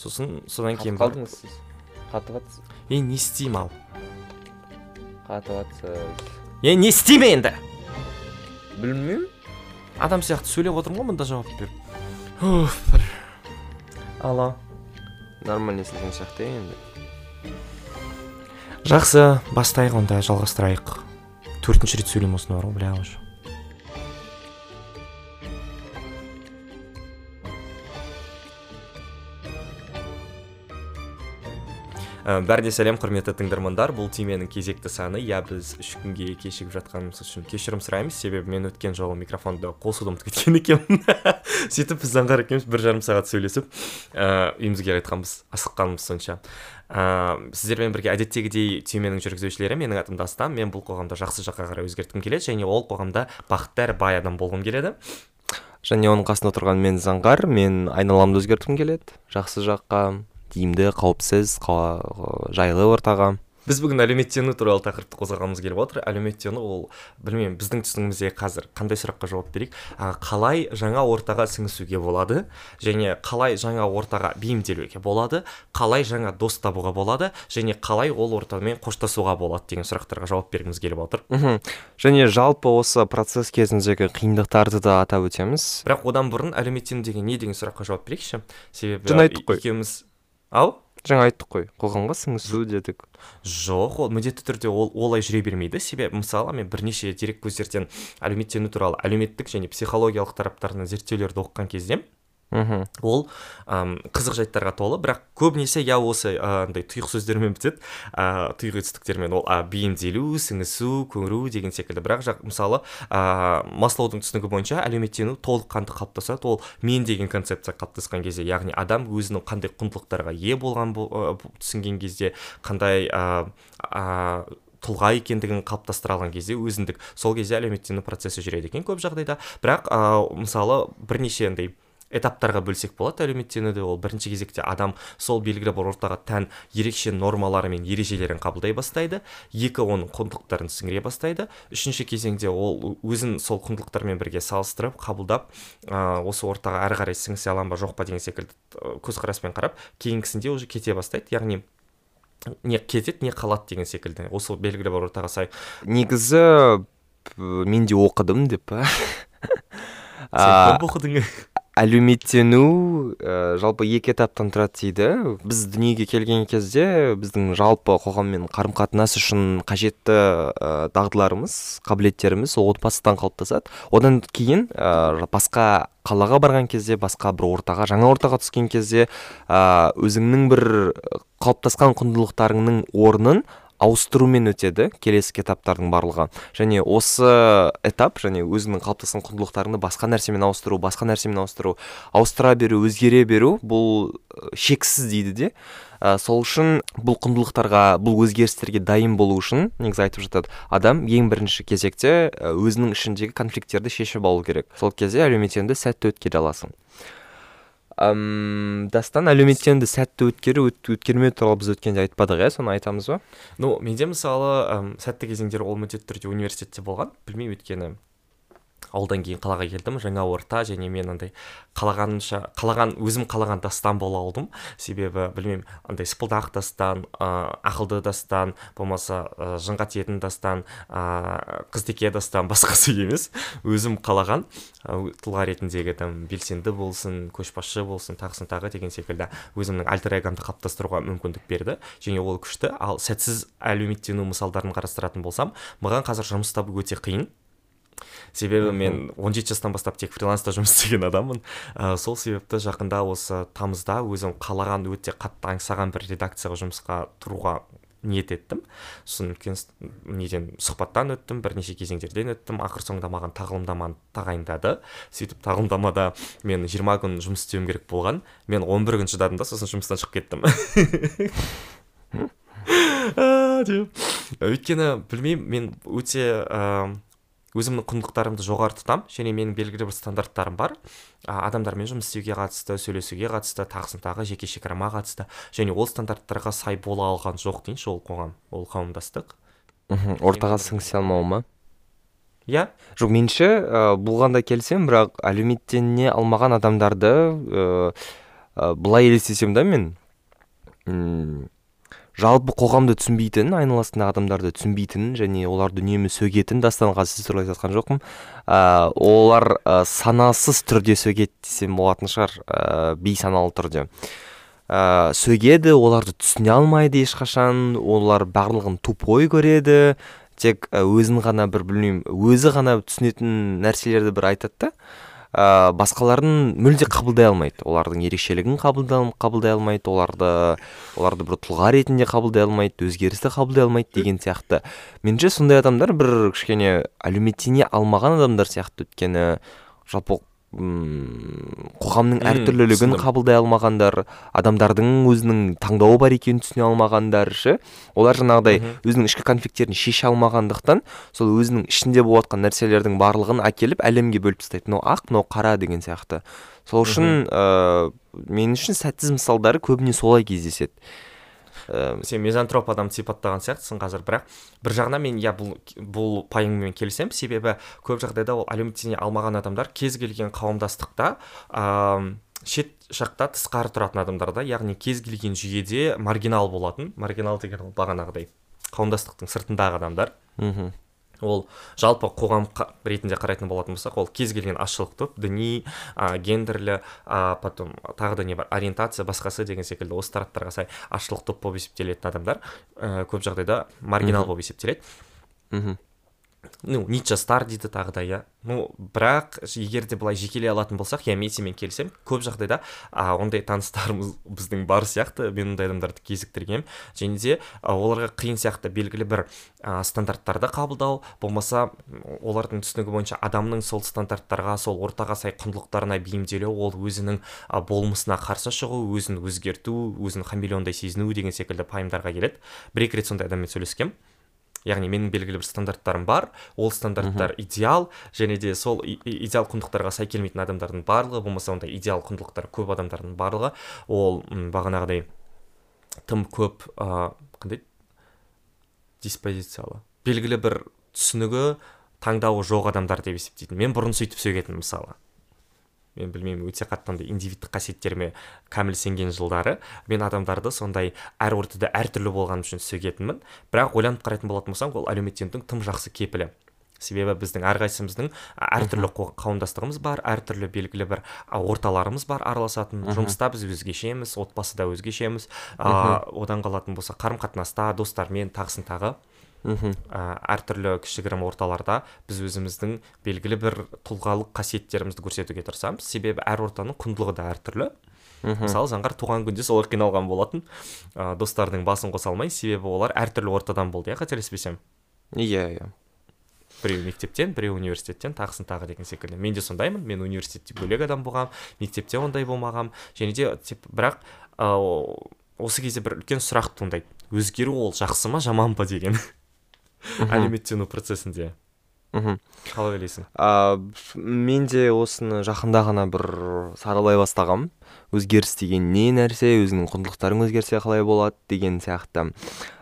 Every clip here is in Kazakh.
сосын содан кейін қалдыңыз сіз? Қатып жатсыз е не істеймін ал. Қатып жатсыз е не істеймін енді? Білмеймін. Адам сияқты сөйлеп отырмын ғой мында жауап беріп. Уф бір. Алло. Нормально естілген сияқты иә енді. Жақсы бастайық онда жалғастырайық. Төртінші рет сөйлеймін осыны бар ғой бля уже. Бәріне сәлем құрметті тыңдармандар. Бұл тименің кезекті саны. Иә біз үш күнге кешігіп жатқанымыз үшін кешірім сұраймыз. Себебі мен өткен жолы микрофонды қосуды ұмытып кеткен екенмін. Сөйтіп біз заңғар екеуміз бір жарым сағат сөйлесіп ә, үйімізге қайтқанбыз асыққанымыз сонша. Ә, сіздермен бірге әдеттегідей түйменің жүргізушілері менің атым дастан. Мен бұл қоғамда жақсы жаққа қарай өзгерткім келеді және ол қоғамда бақытты әрі бай адам болғым келеді. Және оның қасында отырған мен заңғар. Мен айналамды өзгерткім келеді. Жақсы жаққа. Тиімді қауіпсіз қа- жайлы ортаға. Біз бүгін әлеуметтену туралы тақырыпты қозғағымыз келіп отыр. Әлеуметтену ол білмеймін біздің түсінігімізде қазір қандай сұраққа жауап берейік? Қалай жаңа ортаға сіңісуге болады? Және қалай жаңа ортаға бейімделуге болады? Қалай жаңа дос табуға болады? Және қалай ол ортамен қоштасуға болады деген сұрақтарға жауап бергіміз келіп отыр. Мхм. Және жалпы осы процесс кезіндегі қиындықтарды да атап өтеміз. Бірақ одан бұрын әлеуметтену деген не деген сұраққа жауап берейікші? Себебі Жаңа айттық қой. екеуміз ау жаңа айттық қой қоғамға сіңісу дедік. Жоқ ол міндетті түрде ол олай жүре бермейді. Себебі мысалы мен бірнеше дерек көздерден әлеуметтену туралы әлеуметтік және психологиялық тараптарынан зерттеулерді оқыған кезде мхм. Ол ам, қызық жайттарға толы бірақ көбінесе я осы андай тұйық сөздермен бітеді. Ә, тұйық етістіктермен ол а, бейімделу сіңісу көңіру деген секілді. Бірақ жақ, мысалы ә, маслоудың түсінігі бойынша әлеуметтену толыққанды қалыптасады. Ол мен деген концепция қалыптасқан кезде яғни адам өзінің қандай құндылықтарға ие болған бо- ә, түсінген кезде қандай ә, ә, тұлға екендігін қалыптастыра алған кезде өзіндік сол кезде әлеуметтену процесі жүреді екен көп жағдайда. Бірақ ә, мысалы бірнеше андай этаптарға бөлсек болады әлеуметтенуді. Ол бірінші кезекте адам сол белгілі бір ортаға тән ерекше нормалары мен ережелерін қабылдай бастайды. Екі оның құндылықтарын сіңіре бастайды. Үшінші кезеңде ол өзін сол құндылықтармен бірге салыстырып қабылдап ә, осы ортаға әрі қарай сіңісе аламын ба жоқ па деген секілді көзқараспен қарап кейінгісінде уже кете бастайды. Яғни не кетеді не қалады деген секілді. Осы белгілі бір ортаға сай. Негізі мен де оқыдым деп па? Сен оқыдың. Әлеуметтену ә, жалпы екі этаптан тұрады дейді. Біз дүниеге келген кезде біздің жалпы қоғаммен қарым қатынас үшін қажетті ә, дағдыларымыз қабілеттеріміз ол отбасыдан қалыптасады. Одан кейін ә, басқа қалаға барған кезде басқа бір ортаға жаңа ортаға түскен кезде ә, өзіңнің бір қалыптасқан құндылықтарыңның орнын ауыстырумен өтеді келесі этаптардың барлығы. Және осы этап және өзіңнің қалыптасқан құндылықтарыңды басқа нәрсемен ауыстыру басқа нәрсемен ауыстыру ауыстыра беру өзгере беру бұл шексіз дейді де. Ә, сол үшін бұл құндылықтарға бұл өзгерістерге дайын болу үшін негізі айтып жатады адам ең бірінші кезекте өзінің ішіндегі конфликттерді шешіп алу керек. Сол кезде әлеуметтенуді сәтті өткере аласың. Ам, дастан әлеуметтенуді сәтті өткеру өт, өткермеу туралы біз өткенде айтпадық иә соны айтамыз ба? Ну менде мысалы ым, сәтті кезеңдер ол міндетті түрде университетте болған. Білмеймін өйткені. Ауылдан кейін қалаға келдім. Жаңа орта және мен андай қалағанша қалаған өзім қалаған дастан бола алдым. Себебі білмеймін андай сыпылдақ дастан ыыы ақылды дастан болмаса ы, жынға тиетін дастан ыыы қыздеке дастан басқасы емес. Өзім қалаған ы, тұлға ретіндегі там белсенді болсын көшбасшы болсын тағысын тағы деген секілді өзімнің альтер эгомды қалыптастыруға мүмкіндік берді. Және ол күшті. Ал сәтсіз әлеуметтену мысалдарын қарастыратын болсам маған қазір жұмыс табу өте қиын. Себебі мен 17 жастан бастап тек фриланста жұмыс істеген адаммын. Ә, сол себепті жақында осы тамызда өзім қалаған өте қатты аңсаған бір редакцияға жұмысқа тұруға ниет еттім. Сосын үлкен неден сұхбаттан өттім бірнеше кезеңдерден өттім. Ақыр соңында маған тағылымдаманы тағайындады. Сөйтіп тағылымдамада мен 20 күн жұмыс істеуім керек болған. Мен 11 күн шыдадым да сосын жұмыстан шығып кеттім. Өйткені білмеймін мен өте ә, өзімнің құндылықтарымды жоғары тұтамын және менің белгілі бір стандарттарым бар. А, адамдармен жұмыс істеуге қатысты сөйлесуге қатысты тағысын тағы жеке шекарама қатысты. Және ол стандарттарға сай бола алған жоқ дейінші ол қоғам ол қауымдастық. Мхм. Ортаға сіңісе алмау ма? Иә. Жоқ меніңше ә, бұған да келісемін бірақ әлеуметтене алмаған адамдарды ә, ә, былай елестесем да мен м жалпы қоғамды түсінбейтін айналасындағы адамдарды түсінбейтін және оларды үнемі сөгетін дастан сіз туралы айтып жатқан жоқпын. Ә, олар ә, санасыз түрде сөгеді десем болатын шығар ә, бейсаналы түрде. Ә, сөгеді оларды түсіне алмайды ешқашан олар барлығын тупой көреді. Тек өзін ғана бір білмеймін өзі ғана түсінетін нәрселерді бір айтады да. Ә, басқаларын мүлде қабылдай алмайды. Олардың ерекшелігін қабылдай алмайды. Оларды оларды бір тұлға ретінде қабылдай алмайды өзгерісті қабылдай алмайды деген сияқты. Меніңше сондай адамдар бір кішкене әлеуметтене алмаған адамдар сияқты. Өйткені жалпы қоғамның әртүрлілігін қабылдай алмағандар адамдардың өзінің таңдауы бар екенін түсіне алмағандар ше олар жаңағыдай өзінің ішкі конфликттерін шеше алмағандықтан сол өзінің ішінде болып жатқан нәрселердің барлығын әкеліп әлемге бөліп тастайды. Мынау ақ мынау қара деген сияқты. Сол үшін ыыы мен үшін сәтсіз мысалдары көбіне солай кездеседі. Ә, сен мизантроп адамды сипаттаған сияқтысың қазір бірақ бір жағынан мен иә бұл бұл пайыммен келісемін. Себебі көп жағдайда ол әлеуметтене алмаған адамдар кез келген қауымдастықта ыыы шет жақта тысқары тұратын адамдар да яғни кез келген жүйеде маргинал болатын. Маргинал деген ол бағанағыдай қауымдастықтың сыртындағы адамдар. Мхм. Ол жалпы қоғам ретінде қарайтын болатын болсақ ол кез келген азшылық топ діни ә, гендерлі ә, потом тағы да не бар ориентация басқасы деген секілді осы тараптарға сай азшылық топ болып есептелетін адамдар ә, көп жағдайда маргинал болып есептеледі. Мхм. Ну жастар дейді тағы да иә ну бірақ егер де былай жекелей алатын болсақ иә мен сенімен келісемін көп жағдайда а, ондай таныстарымыз біздің бар сияқты мен ондай адамдарды кезіктіргенмін. Және де а, оларға қиын сияқты белгілі бір а, стандарттарды қабылдау болмаса олардың түсінігі бойынша адамның сол стандарттарға сол ортаға сай құндылықтарына бейімделу ол өзінің болмысына қарсы шығу өзін өзгерту өзін хамелеондай сезіну деген секілді пайымдарға келеді. Бір екі рет сондай адаммен сөйлескенмін. Яғни менің белгілі бір стандарттарым бар. Ол стандарттар идеал және де сол идеал құндылықтарға сай келмейтін адамдардың барлығы болмаса ондай идеал құндылықтар көп адамдардың барлығы. Ол бағанағыдай тым көп ыыы қандай? Диспозициялы. Белгілі бір түсінігі таңдауы жоқ адамдар деп есептейтін. Мен бұрын сөйтіп сөгетінмін мысалы. Мен білмеймін өте қатты андай индивидтік қасиеттеріме кәміл сенген жылдары. Мен адамдарды сондай әр ортада әртүрлі болғаным үшін сөгетінмін. Бірақ ойланып қарайтын болатын болсам ол әлеуметтенудің тым жақсы кепілі. Себебі біздің әрқайсымыздың әртүрлі қауымдастығымыз бар әртүрлі белгілі бір орталарымыз бар араласатын. Жұмыста біз өзгешеміз отбасыда өзгешеміз. Ыыы одан қалатын болса қарым қатынаста достармен тағысын тағы мхм. Ә, әртүрлі кішігірім орталарда біз өзіміздің белгілі бір тұлғалық қасиеттерімізді көрсетуге тырысамыз. Себебі әр ортаның құндылығы да әртүрлі мысалы заңғар туған күнде солай қиналған болатын. Ә, достарының басын қоса алмай себебі олар әртүрлі ортадан болды иә қателеспесем? Иә иә. Біреу мектептен біреу университеттен тағысын тағы деген секілді. Мен де сондаймын мен университетте бөлек адам болғанмын мектепте ондай болмағанмын және де тип, бірақ ә, осы кезде бір үлкен сұрақ туындайды. Өзгеру ол жақсы ма жаман ба деген. Әлеуметтену процесінде мхм қалай ойлайсың? Ыыы мен де осыны жақында ғана бір саралай бастағам. Өзгеріс деген не нәрсе өзіңнің құндылықтарың өзгерсе қалай болады деген сияқты.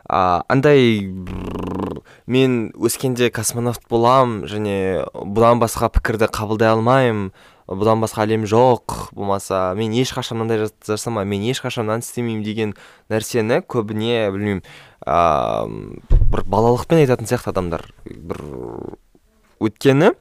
А андай мен өскенде космонавт болам және бұдан басқа пікірді қабылдай алмаймын. Бұдан басқа әлем жоқ болмаса мен ешқашан мынандай жасамаймын мен ешқашан мынаны істемеймін деген нәрсені көбіне білмеймін. Ыыы бір балалықпен айтатын сияқты адамдар. Бір өйткені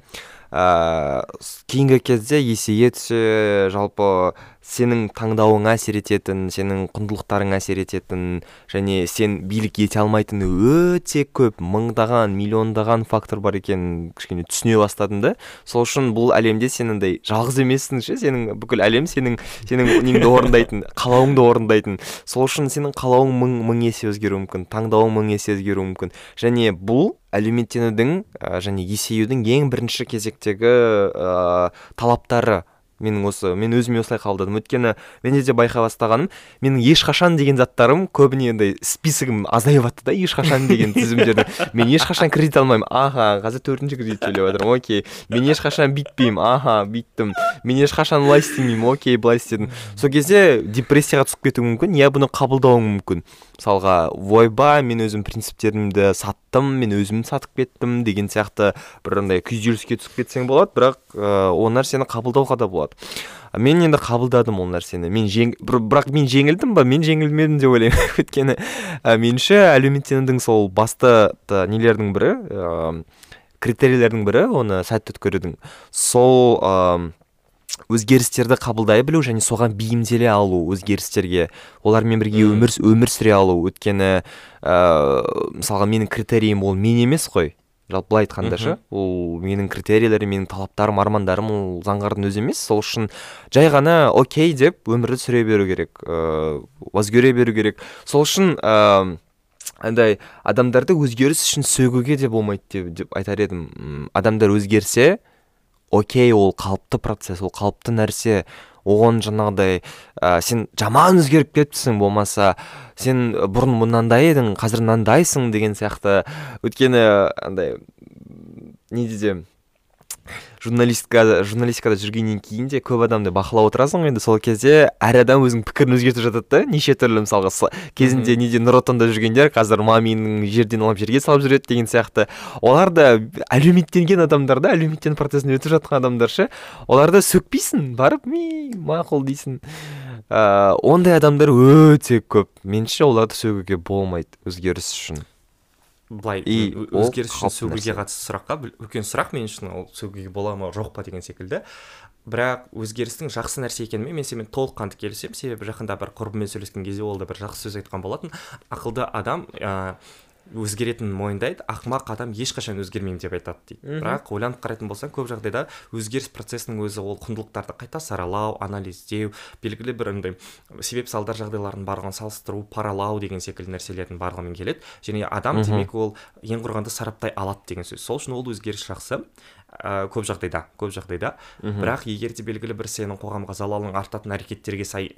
ә, кейінгі кезде есейе түсе жалпы сенің таңдауың әсер ететін сенің құндылықтарың әсер ететін және сен билік ете алмайтын өте көп мыңдаған миллиондаған фактор бар екенін кішкене түсіне бастадым да. Сол үшін бұл әлемде сен андай жалғыз емессің ше сенің бүкіл әлем сенің сенің неңді орындайтын қалауыңды орындайтын. Сол үшін сенің қалауың мың мың есе өзгеруі мүмкін таңдауың мың есе өзгеруі мүмкін. Және бұл әлеуметтенудің және есеюдің ең бірінші кезектегі ә, талаптары менің осы мен өзіме осылай қабылдадым өйткені менде де байқай бастағаным менің ешқашан деген заттарым көбіне андай списогім азайып жатты да ешқашан деген тізімдерді. Мен ешқашан кредит алмаймын. Аха қазір төртінші кредит төлеп жатырмын окей. Мен ешқашан бүйтпеймін аха бүйттім мен ешқашан былай істемеймін. Окей былай істедім. Сол кезде депрессияға түсіп кетуім мүмкін я бұны қабылдауым мүмкін. Мысалға ойбай мен өзім принциптерімді саттым мен өзім сатып кеттім деген сияқты бір андай күйзеліске түсіп кетсең болады. Бірақ ыыы ол нәрсені қабылдауға да болады. Мен енді қабылдадым ол нәрсені. Мен жең бірақ мен жеңілдім ба мен жеңілмедім деп ойлаймын. Өйткені ә, меніңше әлеуметтенудің сол басты нелердің бірі ә, критерийлердің бірі оны сәтті өткерудің сол ә, өзгерістерді қабылдай білу және соған бейімделе алу өзгерістерге олармен бірге өмір өмір сүре алу. Өйткені ә, мысалға менің критериім ол мен емес қой. Жалпы былай айтқанда ше ол менің критерийлерім менің талаптарым армандарым ол заңғардың өзі емес. Сол үшін жай ғана окей деп өмірді сүре беру керек ыыы өзгере беру керек. Сол үшін ыыы андай адамдарды өзгеріс үшін сөгуге де болмайды деп, деп айтар едім. Адамдар өзгерсе окей ол қалыпты процесс ол қалыпты нәрсе. Оған жаңағыдай ә, сен жаман өзгеріп кетіпсің болмаса сен бұрын мынандай едің қазір мынандайсың деген сияқты. Өйткені андай не дейді журналистикада журналистикада жүргеннен кейін де көп адамды бақылап отырасың ғой енді сол кезде әр адам өзінің пікірін өзгертіп жатады да неше түрлі мысалға кезінде неде нұр отанда жүргендер қазір маминнің жерден алып жерге салып жүреді деген сияқты. Олар да әлеуметтенген адамдар да әлеуметтену процесін өтіп жатқан адамдар ше оларды сөкпейсің барып ми мақұл дейсің. Ыыы ондай адамдар өте көп. Меніңше оларды сөгуге болмайды өзгеріс үшін. Былай и өзгеріс үшін сөгуге қатысты сұраққа үлкен сұрақ мен үшін ол сөгуге бола ма жоқ па деген секілді. Бірақ өзгерістің жақсы нәрсе екенімен мен сенімен толыққанды келісемін. Себебі жақында бір құрбыммен сөйлескен кезде ол да бір жақсы сөз айтқан болатын. Ақылды адам ыыы өзгеретінін мойындайды. Ақымақ адам ешқашан өзгермеймін деп айтады дейді. Бірақ ойланып қарайтын болсаң көп жағдайда өзгеріс процесінің өзі ол құндылықтарды қайта саралау анализдеу белгілі бір андай себеп салдар жағдайлардың барлығын салыстыру паралау деген секілді нәрселердің барлығымен келеді. Және адам демек ол ең құрғанда сараптай алады деген сөз. Сол үшін ол өзгеріс жақсы. Ә, көп жағдайда көп жағдайда. Бірақ егер де белгілі бір сенің қоғамға залалың артатын әрекеттерге сай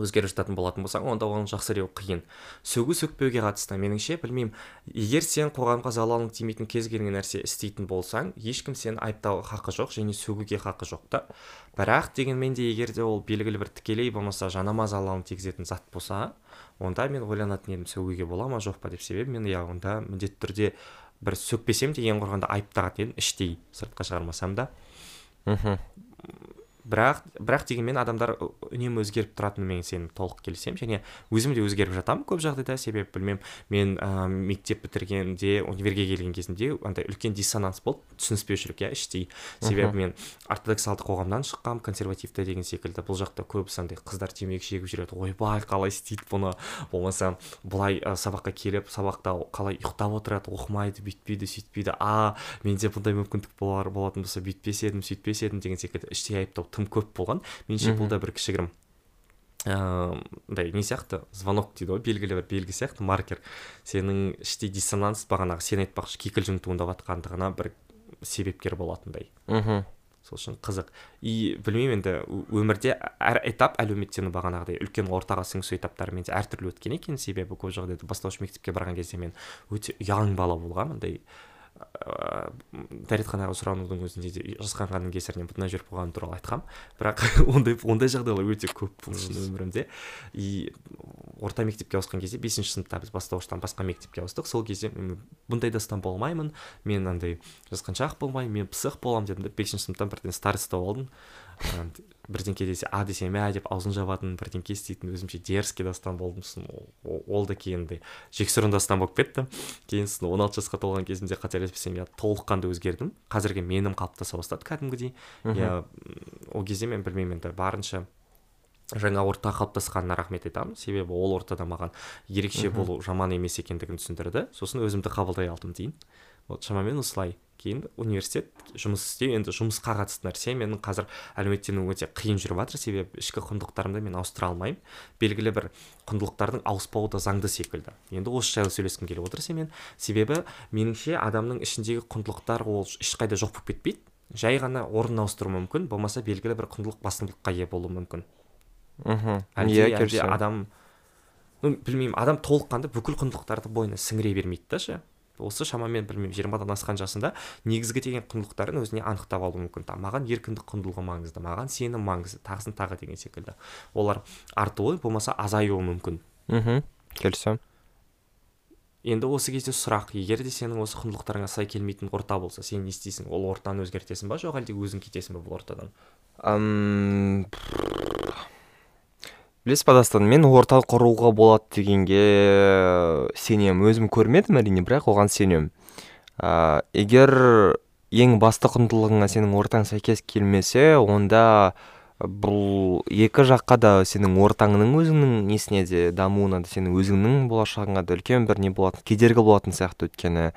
өзгеріп жататын болатын болсаң онда оны жақсы қиын. Сөгу сөкпеуге қатысты. Меніңше білмеймін егер сен қоғамға залалың тимейтін кез келген нәрсе істейтін болсаң ешкім сені айыптауға хақы жоқ және сөгуге хақы жоқ та. Бірақ дегенмен де егер де ол белгілі бір тікелей болмаса жанама залалын тигізетін зат болса онда мен ойланатын едім сөгуге бола ма жоқ па деп себебі мен иә онда міндетті түрде бір сөкпесем де ең құрғанда айыптаған едім іштей сыртқа шығармасам да. Мхм. Бірақ бірақ дегенмен адамдар үнемі өзгеріп тұратынымен сен толық келісемін және өзім де өзгеріп жатамын көп жағдайда. Себебі білмеймін мен ә, мектеп бітіргенде универге келген кезімде андай үлкен диссонанс болды. Түсініспеушілік иә іштей. Себебі мен ортодоксалды қоғамнан шыққанмын консервативті деген секілді. Бұл жақта көбісі андай қыздар темекі шегіп жүреді. Ойбай қалай істейді бұны? Болмаса былай ә, сабаққа келіп сабақта қалай ұйықтап отырады? Оқымайды бүйтпейді сөйтпейді. А менде бұндай мүмкіндік болар болатын болса бүйтпес едім сөйтпес едім деген секілді іштей айыптау тым көп болған. Меніңше бұл да бір кішігірім ыыы не сияқты звонок дейді ғой белгілі бір белгі сияқты маркер. Сенің іштей диссонанс бағанағы сен айтпақшы кикілжің туындап жатқандығына бір себепкер болатындай. Мхм сол үшін қызық. И білмеймін енді өмірде әр этап әлеуметтену бағанағыдай үлкен ортаға сіңісу этаптарымен де әртүрлі өткен екен. Себебі көп жағдайда бастауыш мектепке барған кезде мен өте ұяң бала болғанмын. Андай ыыы дәретханаға сұранудың өзінде де жасқанғанның кесірінен бұтына жүріп қалғаным туралы айтқанмын бірақ ондай ондай жағдайлар өте көп болды шын өмірімде. И орта мектепке ауысқан кезде бесінші сыныпта біз бастауыштан басқа мектепке ауыстық. Сол кезде бұндай дастан болмаймын. Мен андай жасқаншақ болмаймын. Мен пысық боламын дедім да бесінші сыныптан бірден староста болдым. Бірдеңке десе а десе мә деп аузын жабатын бірдеңке істейтін өзімше дерзкий дастан болдым сосын ол да кейін жексұрын дастан болып кетті. Кейін сосын он алты жасқа толған кезімде қателеспесем иә толыққанды өзгердім. Қазіргі менім қалыптаса бастады кәдімгідей. Иә ол кезде мен білмеймін енді барынша жаңа орта қалыптасқанына рахмет айтамын. Себебі ол ортада маған ерекше болу жаман емес екендігін түсіндірді. Сосын өзімді қабылдай алдым дейін. Вот шамамен осылай. Кейін университет жұмыс істеу енді жұмысқа қатысты нәрсе. Менің қазір әлеуметтену өте қиын жүріп жатыр. Себебі ішкі құндылықтарымды мен ауыстыра алмаймын. Белгілі бір құндылықтардың ауыспауы да заңды секілді. Енді осы жайлы сөйлескім келіп отыр сенімен себебі меніңше адамның ішіндегі құндылықтар ол ешқайда жоқ болып кетпейді. Жай ғана орнын ауыстыруы мүмкін болмаса белгілі бір құндылық басымдылыққа ие болуы мүмкін. Мхм. Иә адам ну білмеймін адам толыққанды бүкіл құндылықтарды бойына сіңіре бермейді да ше. Осы шамамен білмеймін жиырмадан асқан жасында негізгі деген құндылықтарын өзіне анықтап алуы мүмкін маған еркіндік құндылығы маңызды маған сенім маңызды тағысын тағы деген секілді. Олар артуы болмаса азаюы мүмкін. Мхм келісемін. Енді осы кезде сұрақ егер де сенің осы құндылықтарыңа сай келмейтін орта болса сен не істейсің? Ол ортаны өзгертесің ба? Жоқ әлде өзің кетесің ба бұл ортадан? Білесіз ба дастан мен орта құруға болады дегенге сенемін. Өзім көрмедім әрине бірақ оған сенемін. Ә, егер ең басты құндылығыңа сенің ортаң сәйкес келмесе онда бұл екі жаққа да сенің ортаңның өзіңнің несіне де дамуына да сенің өзіңнің болашағыңа да үлкен бір не болатын кедергі болатын сияқты өйткені.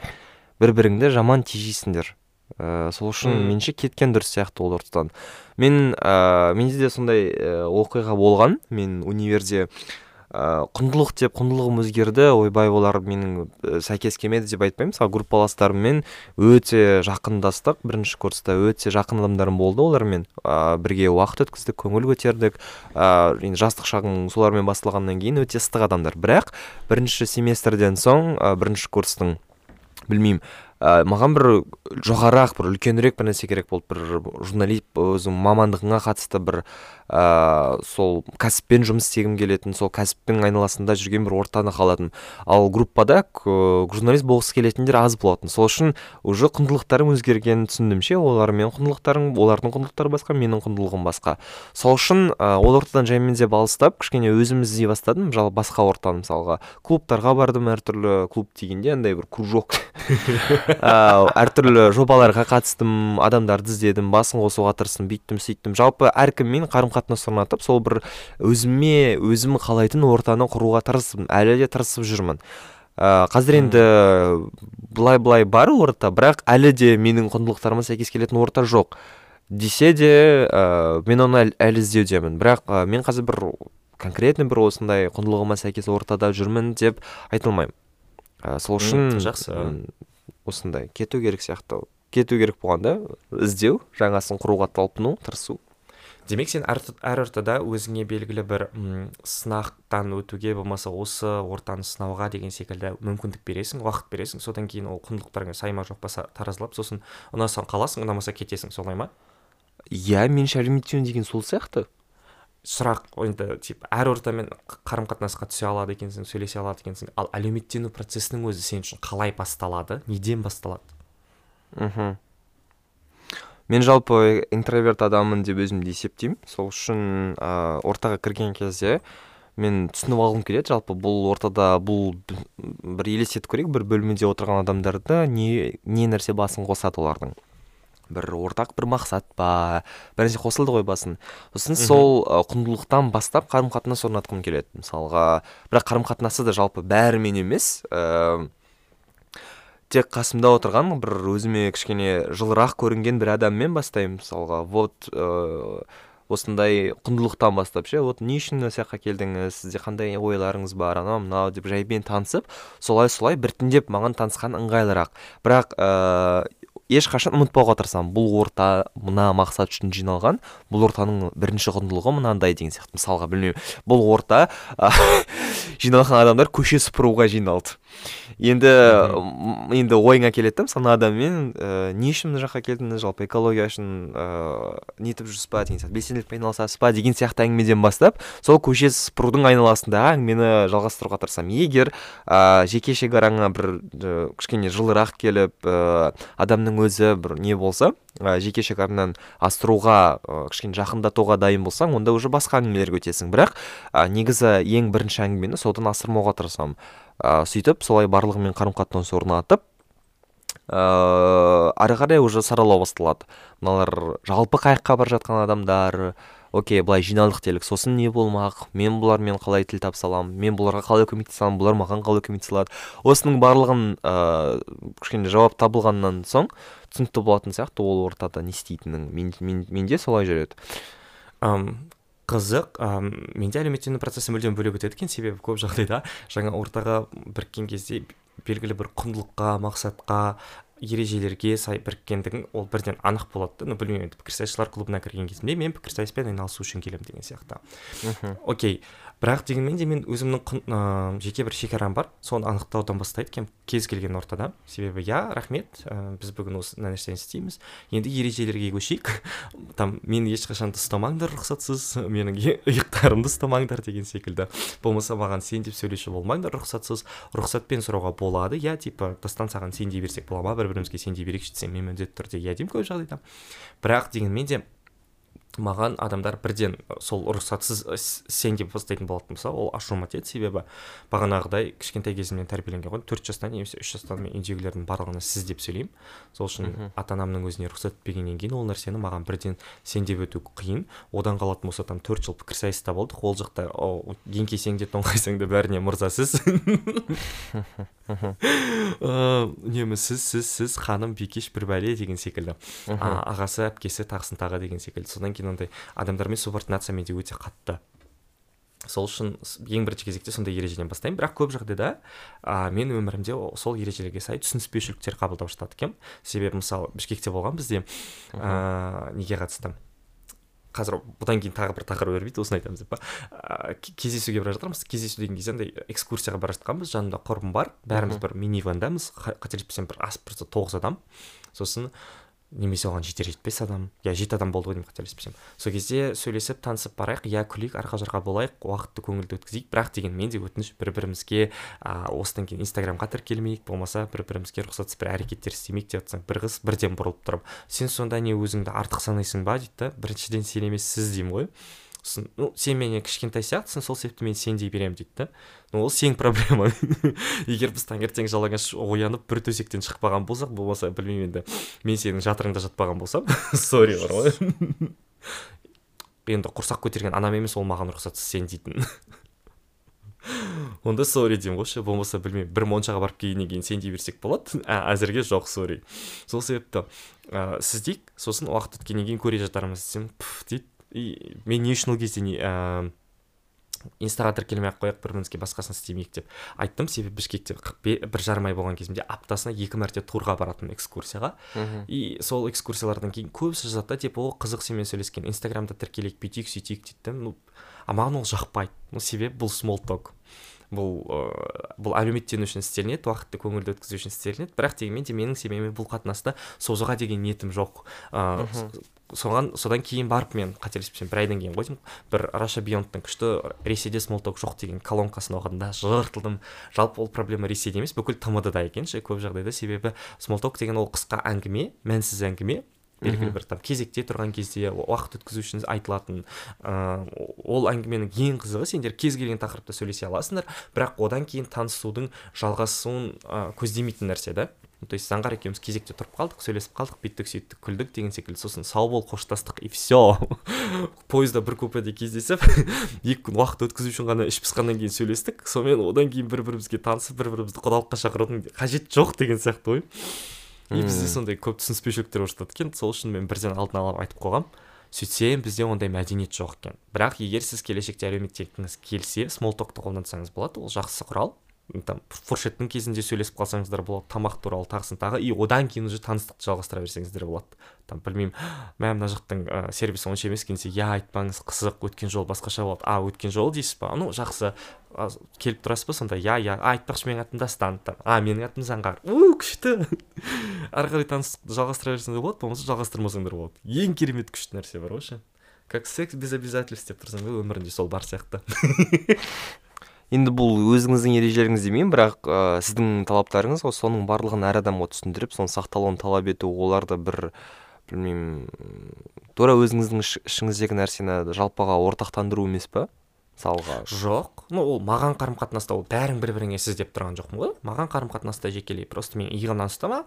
Бір біріңді жаман тежейсіңдер. Ә, сол үшін меніңше кеткен дұрыс сияқты ол ортадан мен ә, менде де сондай ә, оқиға болған. Мен универде ә, құндылық деп құндылығым өзгерді. Ойбай олар менің ә, сәйкес келмеді деп айтпаймын. Мысалы группаластарыммен өте жақындастық. Бірінші курста өте жақын адамдарым болды. Олармен ә, бірге уақыт өткіздік көңіл көтердік. Ә, енді жастық шағым солармен басталғаннан кейін өте ыстық адамдар. Бірақ бірінші семестрден соң ә, бірінші курстың білмеймін ә, маған бір жоғарырақ бір үлкенірек бір нәрсе керек болды. Бір журналист өзің мамандығыңа қатысты бір ә, сол кәсіппен жұмыс істегім келетін сол кәсіптің айналасында жүрген бір ортаны қаладым. Ал группада журналист болғысы келетіндер аз болатын. Сол үшін уже құндылықтарым өзгергенін түсіндім ше олар менің құндылықтарым олардың құндылықтары басқа менің құндылығым басқа. Сол үшін ә, ол ортадан жаймен деп алыстап кішкене өзім іздей бастадым жалпы басқа ортаны мысалға. Клубтарға бардым әртүрлі клуб дегенде андай бір кружок ә, әртүрлі жобаларға қатыстым адамдарды іздедім басын қосуға тырыстым бүйттім сөйттім. Жалпы әркіммен қарым қатынас орнатып сол бір өзіме өзім қалайтын ортаны құруға тырыстым әлі де тырысып жүрмін. Ә, қазір енді былай былай бар орта бірақ әлі де менің құндылықтарыма сәйкес келетін орта жоқ. Десе де ә, мен оны әл- әлі іздеудемін. Бірақ ә, мен қазір бір конкретно бір осындай құндылығыма сәйкес ортада жүрмін деп айта алмаймын. Ә, сол үшін жақсы. осындай кету керек сияқты. Кету керек болғанда іздеу жаңасын құруға талпыну тырысу. Демек сен әр, әр ортада өзіңе белгілі бір м, сынақтан өтуге болмаса осы ортаны сынауға деген секілді мүмкіндік бересің уақыт бересің. Содан кейін ол құндылықтарыңа сай ма жоқ па таразылап сосын ұнасаң қаласың ұнамаса кетесің. Солай ма? Иә меніңше әлеуметтену деген сол сияқты. Сұрақ енді типа әр ортамен қарым қатынасқа түсе алады екенсің сөйлесе алады екенсің. Ал әлеуметтену процесінің өзі сен үшін қалай басталады неден басталады? Мхм. Мен жалпы интроверт адаммын деп өзімді есептеймін. Сол үшін ә, ортаға кірген кезде мен түсініп алғым келеді. Жалпы бұл ортада бұл бір елестетіп көрейік. Бір бөлмеде отырған адамдарды не не нәрсе басын қосады олардың? Бір ортақ бір мақсат па? Бір нәрсе қосылды ғой басын. Сосын сол құндылықтан бастап қарым қатынас орнатқым келеді. Мысалға бірақ қарым қатынасты да жалпы бәрімен емес ә, тек қасымда отырған бір өзіме кішкене жылырақ көрінген бір адаммен бастаймын мысалға. Вот ә, осындай құндылықтан бастап ше вот не үшін осы жаққа келдіңіз сізде қандай ойларыңыз бар анау мынау деп жаймен танысып солай солай біртіндеп маған танысқан ыңғайлырақ. Бірақ ә, ешқашан ұмытпауға тырысамын. Бұл орта мына мақсат үшін жиналған бұл ортаның бірінші құндылығы мынандай деген сияқты. Мысалға білмеймін. Бұл орта жиналған адамдар көше сыпыруға жиналды. Енді енді ойыңа келеді да мысалы мына адаммен ә, не үшін мына жаққа келдіңіз? Жалпы экология үшін ә, нетіп жүрсіз ба деген сияқты. Белсенділікпен айналысасыз ба деген сияқты әңгімеден бастап сол көше сыпырудың айналасындағы әңгімені жалғастыруға тырысамын. Егер ә, жеке шекараңа бір ә, кішкене жылырақ келіп ә, адамның өзі бір не болса ә, жеке шекараңнан асыруға ә, кішкене жақындатуға дайын болсаң онда уже басқа әңгімелерге өтесің. Бірақ ә, негізі ең бірінші әңгімені содан асырмауға тырысамын. Ә, сөйтіп солай барлығымен қарым қатынас орнатып ыыы ары қарай уже саралау басталады. Мыналар жалпы қаяққа бара жатқан адамдар окей былай жиналдық делік. Сосын не болмақ? Мен бұлармен қалай тіл таба аламын мен бұларға қалай көмектесе аламын бұлар маған қалай көмектесе алады осының барлығын ыыы кішкене жауап табылғаннан соң түсінікті болатын сияқты ол ортада не істейтінің мен, мен, менде солай жүреді. Қызық ам, менде әлеуметтену процесі мүлдем бөлек өтеді екен себебі көп жағдайда жаңа ортаға біріккен кезде белгілі бір құндылыққа мақсатқа ережелерге сай біріккендігің ол бірден анық болады да. Ну білмеймін енді пікірсайысшылар клубына кірген кезімде мен пікірсайыспен айналысу үшін келемін деген сияқты. Мхм. Окей бірақ дегенмен де мен өзімнің ә, жеке бір шекарам бар. Соны анықтаудан бастайды. Екенмін кез келген ортада. Себебі иә рахмет ә, біз бүгін осы нәрсені істейміз. Енді ережелерге көшейік. Там мені ешқашан да ұстамаңдар рұқсатсыз. Менің иықтарымды ұстамаңдар деген секілді. Болмаса маған сен деп сөйлеуші болмаңдар рұқсатсыз. Рұқсатпен сұрауға болады. Иә типа дастан саған сен дей берсек бола ма? Бір бірімізге сен дей берейікші десең мен міндетті түрде иә деймін көп жағдайда. Бірақ дегенмен де маған адамдар бірден сол рұқсатсыз сен деп бастайтын болатын болса ол ашуыма тиеді себебі бағанағыдай кішкентай кезімнен тәрбиеленген ғой төрт жастан немесе үш жастан мен үйдегілердің барлығына сіз деп сөйлеймін. Сол үшін ата анамның өзіне рұқсат етпегеннен кейін ол нәрсені маған бірден сен деп өту қиын. Одан қалатын болса там төрт жыл пікірсайыста болдық ол жақта еңкейсең де тоңқайсаң да бәріне мырза сіз үнемі сіз сіз сіз ханым бикеш бір бәле деген секілді. Ағасы әпкесі тағысын тағы деген секілді. Содан кейін андай адамдармен субординация менде өте қатты. Сол үшін ең бірінші кезекте сондай ережеден бастаймын. Бірақ көп жағдайда ә, мен өмірімде сол ережелерге сай түсініспеушіліктер қабылдап жатады екенмін себебі мысалы бішкекте болған бізде ә, неге қатысты қазір бұдан кейін тағы бір тақырып өрбиді осыны айтамыз деп па? Ә, кездесуге бара жатырмыз. Кездесу деген кезде андай экскурсияға бара жатқанбыз. Жанымда құрбым бар. Бәріміз бір минивандамыз. Қателеспесем бір асып тұрса тоғыз адам. Сосын немесе оған жетер жетпес адам. Иә жеті адам болды ғой деймін қателеспесем. Сол кезде сөйлесіп танысып барайық. Иә күлейік арқа жарқа болайық уақытты көңілді өткізейік. Бірақ дегенмен де өтініш бір бірімізге а, осыдан кейін инстаграмға тіркелмейік. Болмаса бір бірімізге рұқсатсыз бір әрекеттер істемейік деп жатсаң бір қыз бірден бұрылып тұрып сен сонда не өзіңді артық санайсың ба? дейді да біріншіден сен емес сіз деймін ғой. Сосын ну сен менен кішкентай сияқтысың сол себепті мен сен дей беремін дейді да. Ну ол сенің проблемаң. Егер біз таңертең жалаңаш оянып бір төсектен шықпаған болсақ болмаса білмеймін енді мен сенің жатырыңда жатпаған болсам сорри бар ғой. Енді құрсақ көтерген анам емес ол маған рұқсатсыз сен дейтін. Онда сорри деймін ғойшы болмаса білмеймін бір моншаға барып келгеннен кейін сен дей берсек болады. Ә, әзірге жоқ сорри. Сол себепті ә, сіз дейік сосын уақыт өткеннен кейін көре жатармыз десем пф дейді. И мен не үшін ол кезде не ә, инстаға тіркелмей ақ қояйық бір бірімізге басқасын істемейік деп айттым. Себебі бішкекте бір жарым ай болған кезімде аптасына екі мәрте турға баратынмын экскурсияға. И сол экскурсиялардан кейін көбісі жазады да типа о қызық сенімен сөйлескен инстаграмда тіркелейік бүйтейік сөйтейік дейді ну а маған ол жақпайды. Ну себебі бұл смолток бұл ыыы бұл әлеуметтену үшін істелінеді уақытты көңілді өткізу үшін істелінеді бірақ дегенмен де менің себебім бұл қатынасты созуға деген ниетім жоқ. Ыыы соған содан кейін барып мен қателеспесем бір айдан кейін ғой деймін бір раша биондтың күшті ресейде смолток жоқ деген колонкасын оқыдым да жыртылдым. Жалпы ол проблема ресейде емес бүкіл тмд да екен ше көп жағдайда себебі смолток деген ол қысқа әңгіме мәнсіз әңгіме. Белгілі бір там кезекте тұрған кезде уақыт өткізу үшін айтылатын ыыы ол әңгіменің ең қызығы сендер кез келген тақырыпта сөйлесе аласыңдар. Бірақ одан кейін танысудың жалғасуын ә, көздемейтін нәрсе да. То есть заңғар екеуміз кезекте тұрып қалдық сөйлесіп қалдық бүйттік сөйттік күлдік деген секілді. Сосын сау бол қоштастық и все пойызда бір купеде кездесіп екі күн уақыт өткізу үшін ғана іш пысқаннан кейін сөйлестік. Сонымен одан кейін бір бірімізге танысып бір бірімізді құдалыққа шақырудың қажеті жоқ деген сияқты ғой и бізде сондай көп түсініспеушіліктер болып жатады екен. Сол үшін мен бірден алдын ала айтып қойғанмын сөйтсем бізде ондай мәдениет жоқ екен. Бірақ егер сіз келешекте әлеуметтенкіңіз келсе смолтокты қолдансаңыз болады. Ол жақсы құрал. Там фуршеттің кезінде сөйлесіп қалсаңыздар болады тамақ туралы тағысын тағы и одан кейін уже таныстықты жалғастыра берсеңіздер болады. Там білмеймін мә мына жақтың ә, сервисі онша емес екен десе иә айтпаңыз қызық өткен жолы басқаша болды а өткен жолы дейсіз ба? Ну жақсы. Келіп тұрасыз ба сонда? Иә иә айтпақшы менің атым дастан а менің атым заңғар у күшті. Ары қарай таныстықты жалғастыра берсеңдер болады болмаса жалғастырмасаңдар болады. Ең керемет күшті нәрсе бар ғой ше. Как секс без обязательств деп тұрсаң өмірінде сол бар сияқты. енді бұл өзіңіздің ережелеріңіз демеймін бірақ ә, сіздің талаптарыңыз ғой соның барлығын әр адамға түсіндіріп соның сақталуын талап ету оларды бір білмеймін тура өзіңіздің ішіңіздегі нәрсені жалпыға ортақтандыру емес па мысалға жоқ. Ну ол маған қарым қатынаста ол бәрің бір біріңе сіз деп тұрған жоқпын ғой. Маған қарым қатынаста жекелей просто мен иығымнан ұстама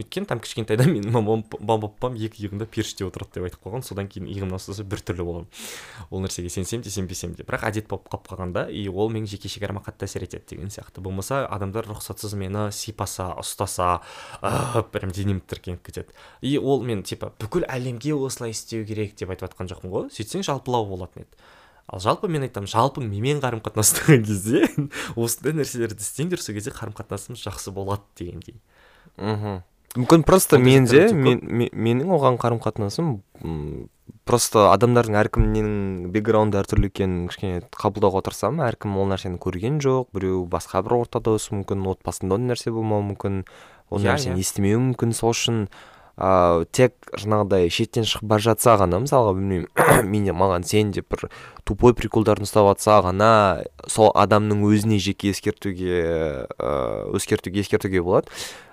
өйткені там кішкентайда менің мамам папам екі иығымда періште отырады деп айтып қойған содан кейін иығымнан ұстаса біртүрлі боламын ол нәрсеге сенсем де сенбесем де. Бірақ әдет болып қалып қалғанда и ол менің жеке шекарама қатты әсер етеді деген сияқты. Болмаса адамдар рұқсатсыз мені сипаса ұстаса прям денем тітіркеніп кетеді. И ол мен типа бүкіл әлемге осылай істеу керек деп айтып жатқан жоқпын ғой. Сөйтсең жалпылау болатын еді. Ал жалпы мен айтамын жалпы менімен қарым қатынастаған кезде осындай нәрселерді істеңдер сол кезде қарым қатынасымыз жақсы болады дегендей. Мхм. Мүмкін просто менде мен, ме- менің оған қарым қатынасым просто адамдардың әркімнің бекграунды әртүрлі екенін кішкене қабылдауға тырысамын. Әркім ол нәрсені көрген жоқ біреу басқа бір ортада өсуі мүмкін отбасында ондай нәрсе болмауы мүмкін ол Иә, нәрсені иә. естімеуі мүмкін сол үшін. Ыыы тек жаңағыдай шеттен шығып бара жатса ғана мысалға білмеймін мен маған сен деп бір тупой приколдарын ұстап жатса ғана сол адамның өзіне жеке ескертуге ыыы ескертуге ескертуге болады.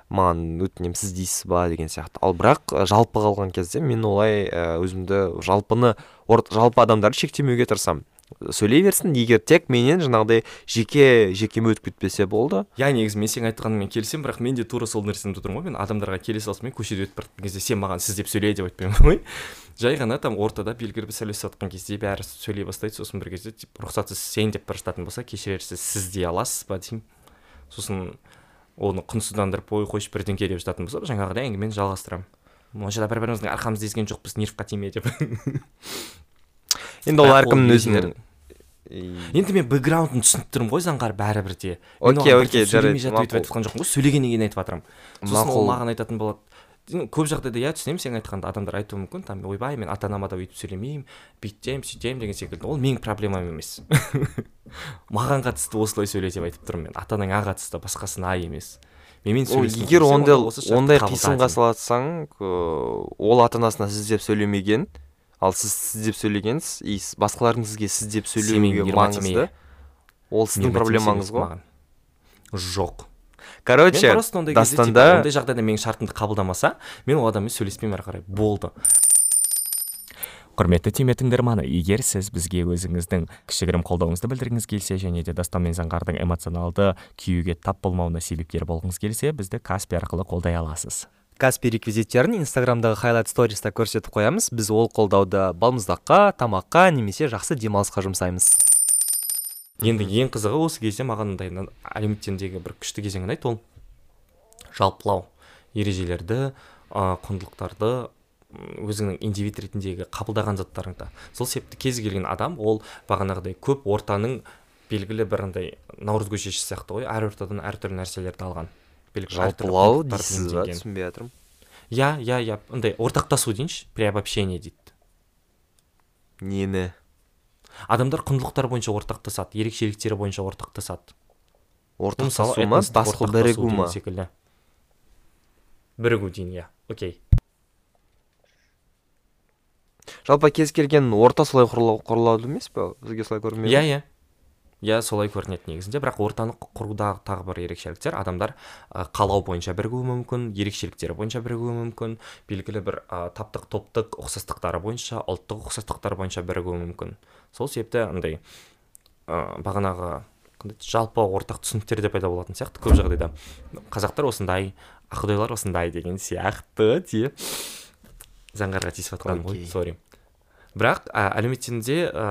Маған өтінемін сіз дейсіз ба деген сияқты. Ал бірақ ы, жалпы қалған кезде мен олай өзімді жалпыны жалпы адамдарды шектемеуге тырысамын. Сөйлей берсін. Егер тек менен жаңағыдай жеке жекеме өтіп кетпесе болды. Иә негізі мен сенің айтқаныңмен келісемін бірақ мен де тура сол нәрсені тұрмын ғой. Мен адамдарға келе салысымен көшеде өтіп бара жатқан кезде сен маған сіз деп сөйле деп айтпаймын ғой. Жай ғана там ортада белгілі бір сөйлесіп жатқан кезде бәрі сөйлей бастайды. Сосын бір кезде типа рұқсатсыз сен деп бара жататын болса кешірерсіз сіз дей аласыз ба деймін. Сосын оны құнсыздандырып ой қойшы бірдеңке деп жататын болса жаңағыдай әңгімені жалғастырамын. Мына жерде бір біріміздің арқамызды езген жоқпыз нервқа тиме деп. енді ол әркімнің өзінің енді мен бэкграундын түсініп тұрмын ғой заңғар бәрібір де. Окей, окей, жарайды, жатып өйтіп айтып жатқан жоқпын ғой. Сөйлегеннен кейін айтып жатырмын. Сосын ол маған айтатын болады. Көп жағдайда иә түсінемін сен айтқанды. Адамдар айтуы мүмкін там ойбай мен ата анама да өйтіп сөйлемеймін. Бүйтемін сөйтемін деген секілді. Ол менің проблемам емес. Маған қатысты осылай сөйле деп айтып тұрмын мен. Ата анаңа қатысты басқасына емес. Менімен сөйлескің егер ондай ондай қисынға ыыы, ол ата анасына сіз деп сөйлемеген ал сіз сіз деп сөйлегенсіз и басқалардың сізге сіз деп сөйлеуге маңызды. ол сіздің проблемаңыз ғой. жоқ. Короче дастанда ондай жағдайда менің шартымды қабылдамаса мен ол адаммен сөйлеспеймін ары қарай. Болды. Құрметті түйме тыңдарманы егер сіз бізге өзіңіздің кішігірім қолдауыңызды білдіргіңіз келсе және де дастан мен заңғардың эмоционалды күйюге тап болмауына себепкер болғыңыз келсе бізді каспи арқылы қолдай аласыз. Каспи реквизиттерін инстаграмдағы хайлайт сториста көрсетіп қоямыз. Біз ол қолдауды балмұздаққа тамаққа немесе жақсы демалысқа жұмсаймыз. Енді ең қызығы осы кезде маған мындай әлеуметтендегі бір күшті кезең ұнайды ол. Жалпылау ережелерді ә, құндылықтарды өзіңнің индивид ретіндегі қабылдаған заттарыңды. Сол себепті кез келген адам ол бағанағыдай көп ортаның белгілі бір андай наурыз көшесі сияқты ғой әр ортадан әртүрлі нәрселерді алған. Әртүрлі жалпылау дейсіз ба түсінбей жатырмын иә иә иә андай ортақтасу дейінші приобобщение дейді. Нені? Адамдар құндылықтар бойынша ортақтасады ерекшеліктері бойынша ортақтасады. Ортақтасу ма? бірігу ма? секілді. Бірігу дейін иә окей. Жалпы кез келген орта солай құрылады емес па сізге солай көрінбей иә иә иә солай көрінеді негізінде. Бірақ ортаны құрудағы тағы бір ерекшеліктер адамдар қалау бойынша бірігуі мүмкін ерекшеліктері бойынша бірігуі мүмкін белгілі бір ы, таптық топтық ұқсастықтары бойынша ұлттық ұқсастықтары бойынша бірігуі мүмкін. Сол себепті андай ы, бағанағы жалпы ортақ түсініктер де пайда болатын сияқты көп жағдайда. Қазақтар осындай аққұдайлар осындай деген сияқты деп заңғарға тиісіп жатқаным ғой Окей. Бірақ ә, әлеуметтенуде ә,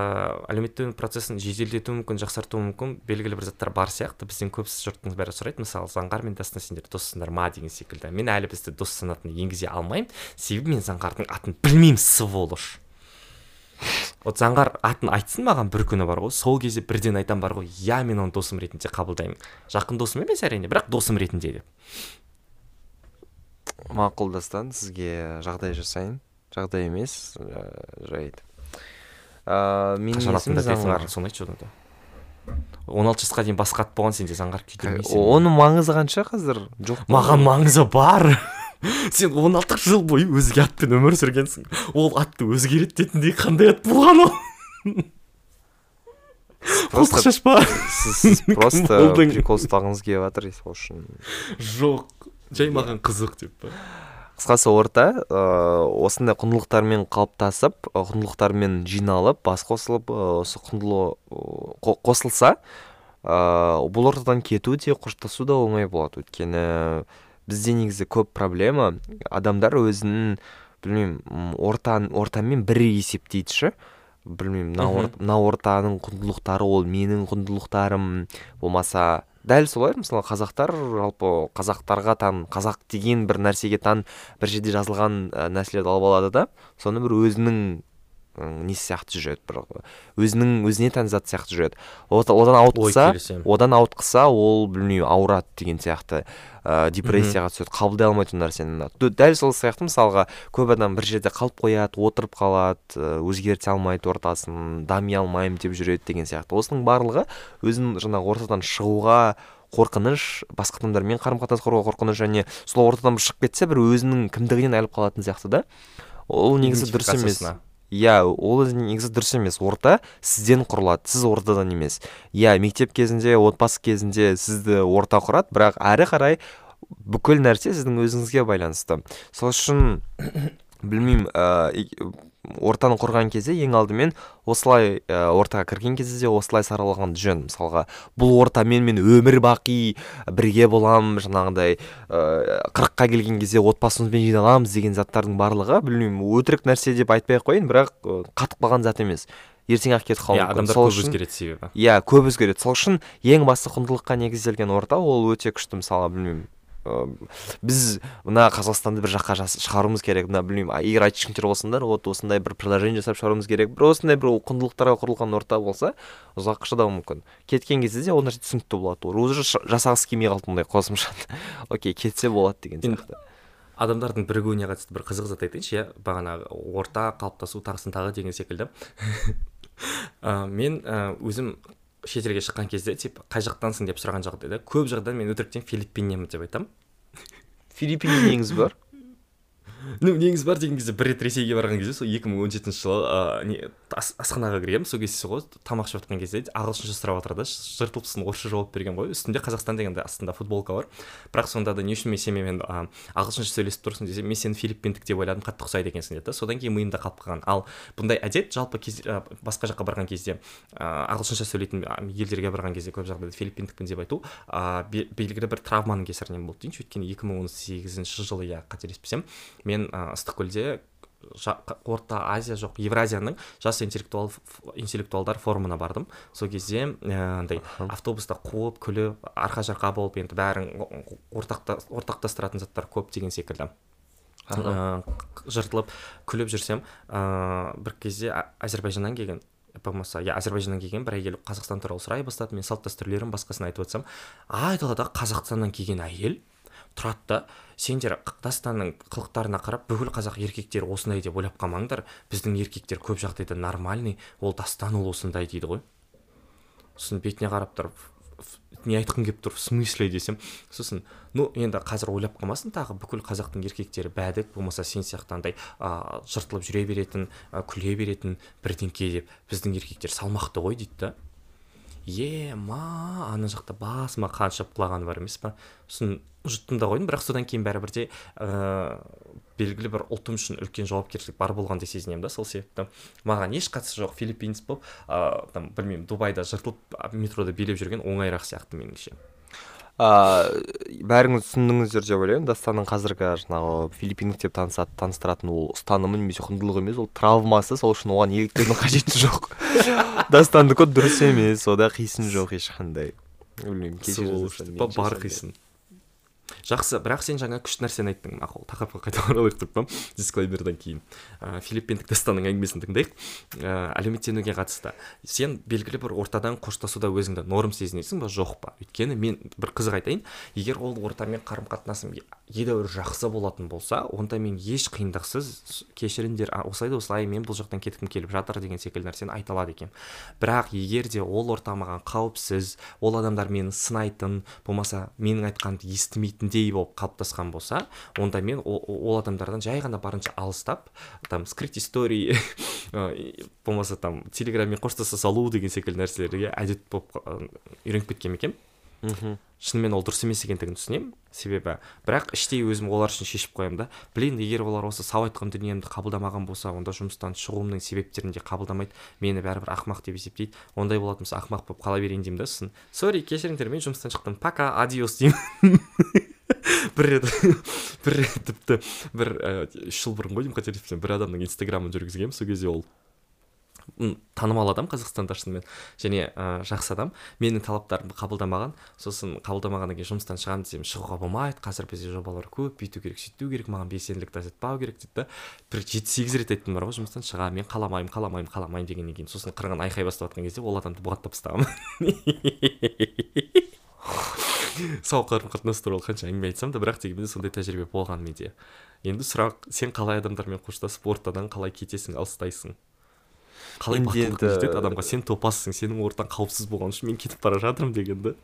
әлеуметтену процесін жеделдетуі мүмкін жақсартуы мүмкін белгілі бір заттар бар сияқты. Бізден көп жұрттың бәрі сұрайды мысалы заңғар мен дастан сендер доссыңдар ма? деген секілді. Мен әлі бізді дос санатына енгізе алмаймын. Себебі мен заңғардың атын білмеймін сволочь вот заңғар атын айтсын маған бір күні бар ғой. Сол кезде бірден айтам бар ғой. Иә мен оны досым ретінде қабылдаймын. Жақын досым емес әрине бірақ досым ретінде деп. Мақұл дастан сізге жағдай жасайын. Жағдай емес ә, жайды ыыы менің қашан есімім заңғар. соны айтшы одан да он алты жасқа дейін басқа ат болған сенде заңғар күйдірмейсің оның маңызы қанша қазір? Жоқ маған маңызы бар. Сен 16 жыл бойы өзге атпен өмір сүргенсің. Ол атты өзгертетіндей қандай ат болған ол? Просто- қоқыс шашпа. сіз, просто прикол ұстағыңыз келіп жатыр сол үшін. Жоқ жай маған қызық деп па? Қысқасы орта ыыы осындай құндылықтармен қалыптасып ы, құндылықтармен жиналып бас қосылып ы, осы құндылы қо- қосылса ыыы бұл ортадан кету де қоштасу да оңай болады. Өйткені бізде негізі көп проблема. Адамдар өзінің білмеймін ортан ортамен бір есептейді ше. Білмеймін мына ортаның құндылықтары ол менің құндылықтарым болмаса дәл солай мысалы қазақтар жалпы қазақтарға тән қазақ деген бір нәрсеге тән бір жерде жазылған ә, нәрселерді алып алады да соны бір өзінің несі сияқты жүреді бір өзінің өзіне тән зат сияқты жүреді. Одан ауытқыса одан ауытқыса ол білмеймін ауырады деген сияқты ә, депрессияға түседі қабылдай алмайды ол нәрсені. Дәл сол сияқты мысалға көп адам бір жерде қалып қояды отырып қалады өзгерте алмайды ортасын дами алмаймын деп жүреді деген сияқты. Осының барлығы өзін жаңағы ортадан шығуға қорқыныш басқа адамдармен қарым қатынас құруға қорқыныш және сол ортадан шығып кетсе бір өзінің кімдігінен айырылып қалатын сияқты да. Ол негізі дұрыс емес. Иә ол негізі дұрыс емес. Орта сізден құрылады сіз ортадан емес. Иә мектеп кезінде отбасы кезінде сізді орта құрады бірақ әрі қарай бүкіл нәрсе сіздің өзіңізге байланысты. Сол үшін білмеймін ортаны құрған кезде ең алдымен осылай ә, ортаға кірген кезде де осылай саралаған жөн. Мысалға бұл ортамен мен өмір бақи бірге болам жаңағыдай қырыққа ә, келген кезде отбасымызбен жиналамыз деген заттардың барлығы білмеймін өтірік нәрсе деп айтпай ақ қояйын бірақ қатып қалған зат емес. Ертең ақ кетіп қалуы иә адамдар көп өзгереді себебі. иә көп өзгереді. Сол үшін ең басты құндылыққа негізделген орта ол өте күшті мысалға білмеймін біз мына қазақстанды бір жаққа шығаруымыз керек. Мына білмеймін егер айтышыңдар болсаңдар вот осындай бір приложение жасап шығаруымыз керек. Бір осындай бір құндылықтарға құрылған орта болса ұзақ шыдауы мүмкін. Кеткен кезде де ол нәрсе түсінікті болады. Ол уже жасағысы келмей қалды ондай қосымшаны. Окей кетсе болады деген сияқты. адамдардың бірігуіне қатысты бір қызық зат айтайыншы иә. Бағанағы орта қалыптасу тағысын тағы деген секілді. Мен өзім шетелге шыққан кезде типа қай жақтансың деп сұраған жағдайда көп жағдайда мен өтіріктен филиппинненмін деп айтамын. Filipinli Wings var. Ну негізі бар деген кезде бір рет ресейге барған кезде сол екі мың он жетінші жылы ыыы не асханаға кіргенмін. Сол кезде ғой тамақ ішіп жатқан кезде ағылшынша сұрап жатыр да жыртылып сосын орысша жауап берген ғой. Үстінде қазақстан дегенде астында футболка бар. Бірақ сонда да не үшін мен сенімен ағылшынша сөйлесіп тұрсың десе мен сені филиппиндік деп ойладым қатты ұқсайды екенсің деді да. Содан кейін миымда қалып қалған. Ал бұндай әдет жалпы кез, басқа жаққа барған кезде ағылшынша сөйлейтін елдерге барған кезде көп жағдайда филиппиндікпін деп айту белгілі бір травманың кесірінен болды дейінші. Өйткені екі мың он сегізінші жылы иә қателеспесем мен ә, ыстықкөлде орта азия жоқ евразияның жас интеллектуал интеллектуалдар форумына бардым. Сол кезде андай автобуста қуып күліп арқа жарқа болып енді бәрін ортақта ортақтастыратын заттар көп деген секілді. Ә, жыртылып күліп жүрсем ә, бір кезде әзербайжаннан келген болмаса иә әзербайжаннан келген бір әйел қазақстан туралы сұрай бастады. Мен салт дәстүрлерін басқасын айтып жатсам айдалада қазақстаннан келген әйел тұрады да. Сендер дастанның қылықтарына қарап бүкіл қазақ еркектері осындай деп ойлап қалмаңдар. Біздің еркектер көп жағдайда нормальный ол дастан ол осындай дейді ғой. Сосын бетіне қарап тұрып не айтқың келіп тұр в смысле десем. Сосын ну енді қазір ойлап қалмасын тағы бүкіл қазақтың еркектері бәдік болмаса сен сияқты андай ә, жыртылып жүре беретін ә, күле беретін бірдеңке деп. Біздің еркектер салмақты ғой дейді да. Е ма ана жақта басыма қан шығып құлағаны бар емес па? Сосын жұттым да қойдым бірақ содан кейін бәрібір де ыыы белгілі бір ұлтым үшін үлкен жауапкершілік бар болған деп сезінемін да сол себепті. Маған еш қатысы жоқ филиппинец болып ыыы там білмеймін дубайда жыртылып метрода билеп жүрген оңайырақ сияқты меніңше. Ыыы бәріңіз түсіндіңіздер деп ойлаймын. Дастанның қазіргі жаңағы филиппиндік деп танысады таныстыратын ол ұстанымы немесе құндылығы емес ол травмасы. Сол үшін оған еліктеудің қажеті жоқ. Дастандікі дұрыс емес. Ода қисын жоқ ешқандай. Білмеймін кешіріңіз бар қисын. Жақсы бірақ сен жаңа күшті нәрсені айттың. Мақұл тақырыпқа қайта оралайық деп па дисклеймерден кейін. Ә, филиппиндік дастанның әңгімесін тыңдайық. Ә, әлеуметтенуге қатысты. Сен белгілі бір ортадан қоштасуда өзіңді норм сезінесің ба жоқ па? Өйткені мен бір қызық айтайын. Егер ол ортамен қарым қатынасым едәуір жақсы болатын болса онда мен еш қиындықсыз кешіріңдер. Осылай да осылай мен бұл жақтан кеткім келіп жатыр деген секілді нәрсені айта алады екенмін бірақ егер де ол орта маған қауіпсіз ол адамдар мені сынайтын болмаса менің айтқанымды естімейтіндей болып қалыптасқан болса онда мен ол, ол адамдардан жай ғана барынша алыстап там скрыть истории болмаса там телеграммен қоштаса салу деген секілді нәрселерге әдет болып үйреніп кеткен екенмін мхм. Шынымен ол дұрыс емес екендігін түсінемін себебі бірақ іштей өзім олар үшін шешіп қоямын да блин егер олар осы сау айтқан дүниемді қабылдамаған болса онда жұмыстан шығуымның себептерін де қабылдамайды мені бәрібір ақымақ деп есептейді. Ондай болатын болса ақымақ болып қала берейін деймін да сосын сорри кешіріңдер мен жұмыстан шықтым. Пока адиос деймін. бір рет бір рет тіпті бір үш жыл бұрын ғой деймін қателеспесем бір адамның инстаграмын жүргізгенмін сол кезде ол танымал адам қазақстанда шынымен және ә, жақсы адам. Менің талаптарымды қабылдамаған сосын қабылдамағаннан кейін жұмыстан шығамын десем шығуға болмайды қазір бізде жобалар көп бүйту керек сөйту керек маған белсенділік танытпау керек дейді да. Бір жеті сегіз рет айттым бар ғой жұмыстан шығамын мен қаламаймын қаламаймын қаламаймын дегеннен кейін сосын қырғын айқай бастап жатқан кезде ол адамды бұғаттап тастағанмын. сау қарым қатынас туралы қанша әңгіме айтсам да бірақ дегенмен сондай тәжірибе болған менде. Енді сұрақ сен қалай адамдармен қоштасып ортадан қалай кетесің алыстайсың? Қалай батылдық жетеді адамға? Сен топассың сенің ортаң қауіпсіз болған үшін мен кетіп бара жатырмын дегенді.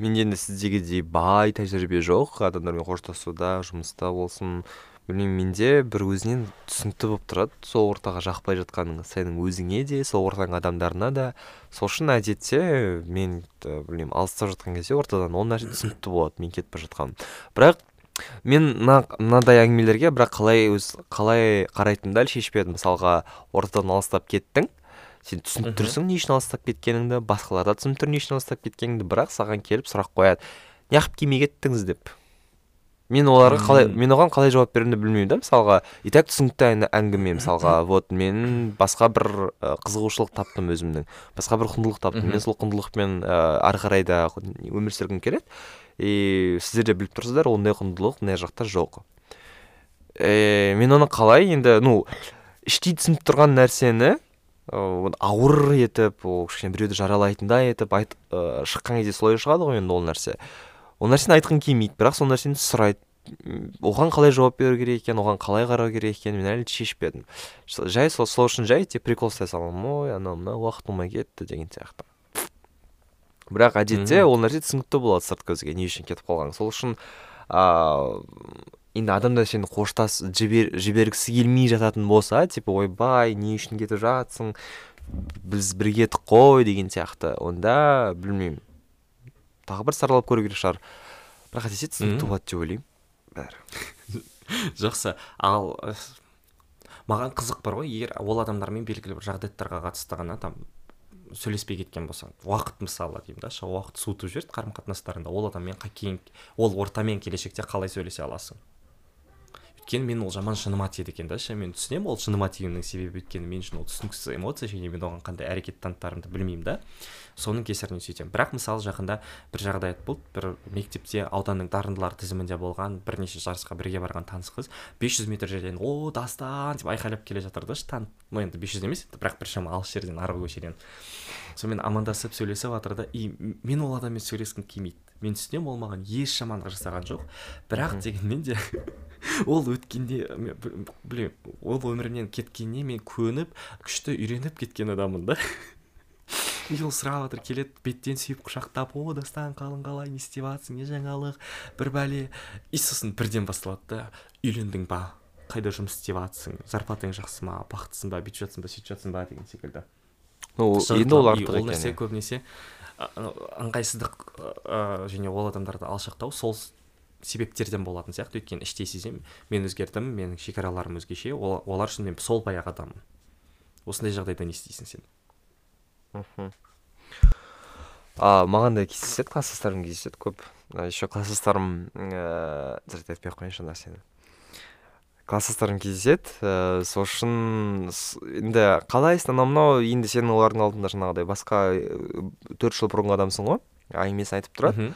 Менде енді сіздегідей бай тәжірибе жоқ адамдармен қоштасуда жұмыста болсын білмеймін менде бір өзінен түсінікті болып тұрады. Сол ортаға жақпай жатқаның сенің өзіңе де сол ортаның адамдарына да. Сол үшін әдетте мен білмеймін алыстап жатқан кезде ортадан ол нәрсе түсінікті болады мен кетіп бара жатқаным. Бірақ мен мына мынадай әңгімелерге бірақ қалай өз қалай қарайтынымды әлі шешпедім. Мысалға ортадан алыстап кеттің сен түсініп тұрсың не үшін алыстап кеткеніңді басқалар да түсініп тұр не үшін алыстап кеткеніңді бірақ саған келіп сұрақ қояды. Неғып келмей кеттіңіз деп. Мен оларға қалай мен оған қалай жауап берерімді білмеймін да мысалға и так түсінікті әңгіме мысалға. Вот мен басқа бір қызығушылық таптым өзімнің. Басқа бір құндылық таптым. Мен сол құндылықпен ә, ары қарай да өмір сүргім келеді. И сіздер де біліп тұрсыздар ондай құндылық мына жақта жоқ. Ә, мен оны қалай енді ну іштей түсініп тұрған нәрсені ауыр етіп ол кішкене біреуді жаралайтындай етіп айт, ә, шыққан кезде солай шығады ғой енді ол нәрсе. Ол нәрсені айтқым келмейді бірақ сол нәрсені сұрайды оған қалай жауап беру керек екен оған қалай қарау керек екенін мен әлі шешпедім жай сол сол үшін жай тек прикол ұстай саламын. Ой анау мынау уақыт болмай кетті деген сияқты. Бірақ әдетте ол нәрсе түсінікті болады сырт көзге не үшін кетіп қалғаның сол үшін ыыы енді адамдар сені қоштас жібер, жібергісі келмей жататын болса типа ойбай не үшін кетіп жатсың біз бірге едік қой деген сияқты. Онда білмеймін. Тағы бір саралап көру керек шығар. Бірақ әдетте түсінікті болады деп ойлаймын. Бәрі. Жақсы. Ал маған қызық бар ғой егер ол адамдармен белгілі бір жағдаяттарға қатысты ғана там сөйлеспей кеткен болсаң уақыт мысалы деймін да уақыт суытып жіберді қарым қатынастарыңда ол адаммен кейін ол ортамен келешекте қалай сөйлесе аласың? Өйткені мен ол жаман шыныма тиеді екен да мен түсінемін ол шыныма тиюінің себебі өйткені мен үшін ол түсініксіз эмоция және мен оған қандай әрекет танытарымды білмеймін да. Соның кесірінен сөйтемін бірақ мысалы жақында бір жағдаят болды. Бір мектепте ауданның дарындылар тізімінде болған бірнеше жарысқа бірге барған таныс қыз 500 метр жерден о дастан! деп айқайлап келе жатыр да танып ну енді бес жүз емес бірақ біршама алыс жерден арғы көшеден. Сонымен амандасып сөйлесіп жатыр да и мен ол адаммен сөйлескім келмейді. Мен түсінемін ол маған еш жамандық жасаған жоқ. Бірақ дегенмен де ол өткенде білмеймін ол өмірімнен кеткеніне мен көніп күшті үйреніп кеткен адаммын да. Сұрап жатыр келеді беттен сүйіп құшақтап о дастан қалың қалай не істеп жатрсың не жаңалық? Бір бәле и сосын бірден басталады да үйлендің ба? Қайда жұмыс істеп жатрсың зарплатаң жақсы ма? Бақыттысың ба? Бүйтіп жатсың ба? Сөйтіп жатсың ба? деген секілді. Енді ол артық ол нәрсе көбінесе ыңғайсыздық және ол адамдарды алшақтау сол себептерден болатын сияқты. Өйткені іштей сеземін мен өзгердім менің шекараларым өзгеше олар үшін мен сол баяғы адаммын. Осындай жағдайда не істейсің сен? Мхм. А маған да кездеседі класстастарым кездеседі көп. Еще класстастарым ыыы жарайды айтпай ақ қояйыншы ол нәрсені класстастарым кездеседі ііі сол үшін енді қалайсың анау мынау енді сен олардың алдында жаңағыдай басқа төрт жыл бұрынғы адамсың ғой әңгімесін айтып тұрады.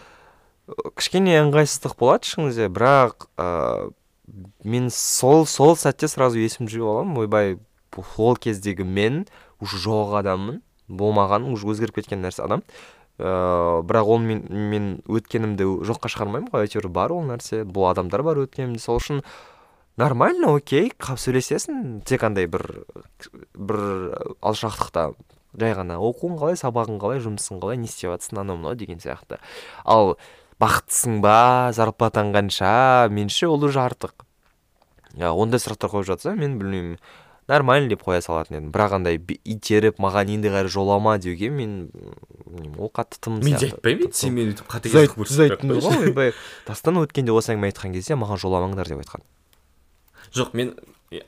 Кішкене ыңғайсыздық болады ішіңізде бірақ ыыы мен сол сол сәтте сразу есімді жиып аламын. Ойбай сол кездегі мен уже жоқ адаммын. Болмаған уже өзгеріп кеткен нәрсе адам. Ыыы бірақ ол мен, мен өткенімді жоққа шығармаймын ғой әйтеуір бар ол нәрсе бұл адамдар бар өткенімде сол үшін нормально окей сөйлесесің тек андай бір бір алшақтықта. Жай ғана оқуың қалай сабағың қалай жұмысың қалай не істеп жатрсың анау мынау деген сияқты. Ал бақыттысың ба зарплатаң қанша меніңше ол уже артық. Ондай сұрақтар қойып жатса мен білмеймін. Нормально деп қоя салатын едім. Бірақ андай итеріп маған енді қарай жолама деуге мен ол қатты тым мен де айтпаймын енді сен мені өйтіп қатыгездік ғой ойбай. Дастан өткенде осы әңгіме айтқан кезде маған жоламаңдар деп айтқан. Жоқ мен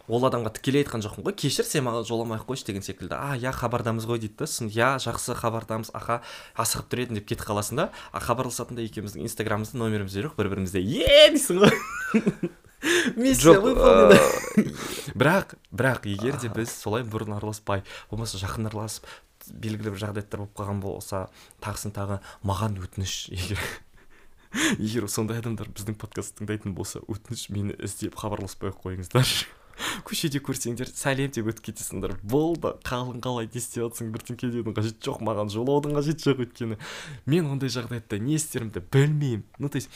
ол адамға тікелей айтқан жоқпын ғой. Кешір сен маған жоламай ақ қойшы деген секілді. А иә хабардамыз ғой дейді да сосын иә жақсы хабардамыз аха асығып тұр едім деп кетіп қаласың да. А хабарласатында екеуміздің инстаграмымызда номеріміз жоқ бір бірімізде е дейсің ғой. миссия выполнена. э, бірақ бірақ егер де біз солай бұрын араласпай болмаса жақын араласып белгілі бір жағдаяттар болып қалған болса тағысын тағы маған өтініш егер егер сондай адамдар біздің подкастты тыңдайтын болса өтініш мені іздеп хабарласпай ақ қойыңыздаршы көшеде көрсеңдер сәлем деп өтіп кетесіңдер. Болды қалың қалай не істеп жатсың бірдеңке деудің қажеті жоқ маған жолаудың қажеті жоқ өйткені. Мен ондай жағдаятта не істерімді білмеймін. Ну то есть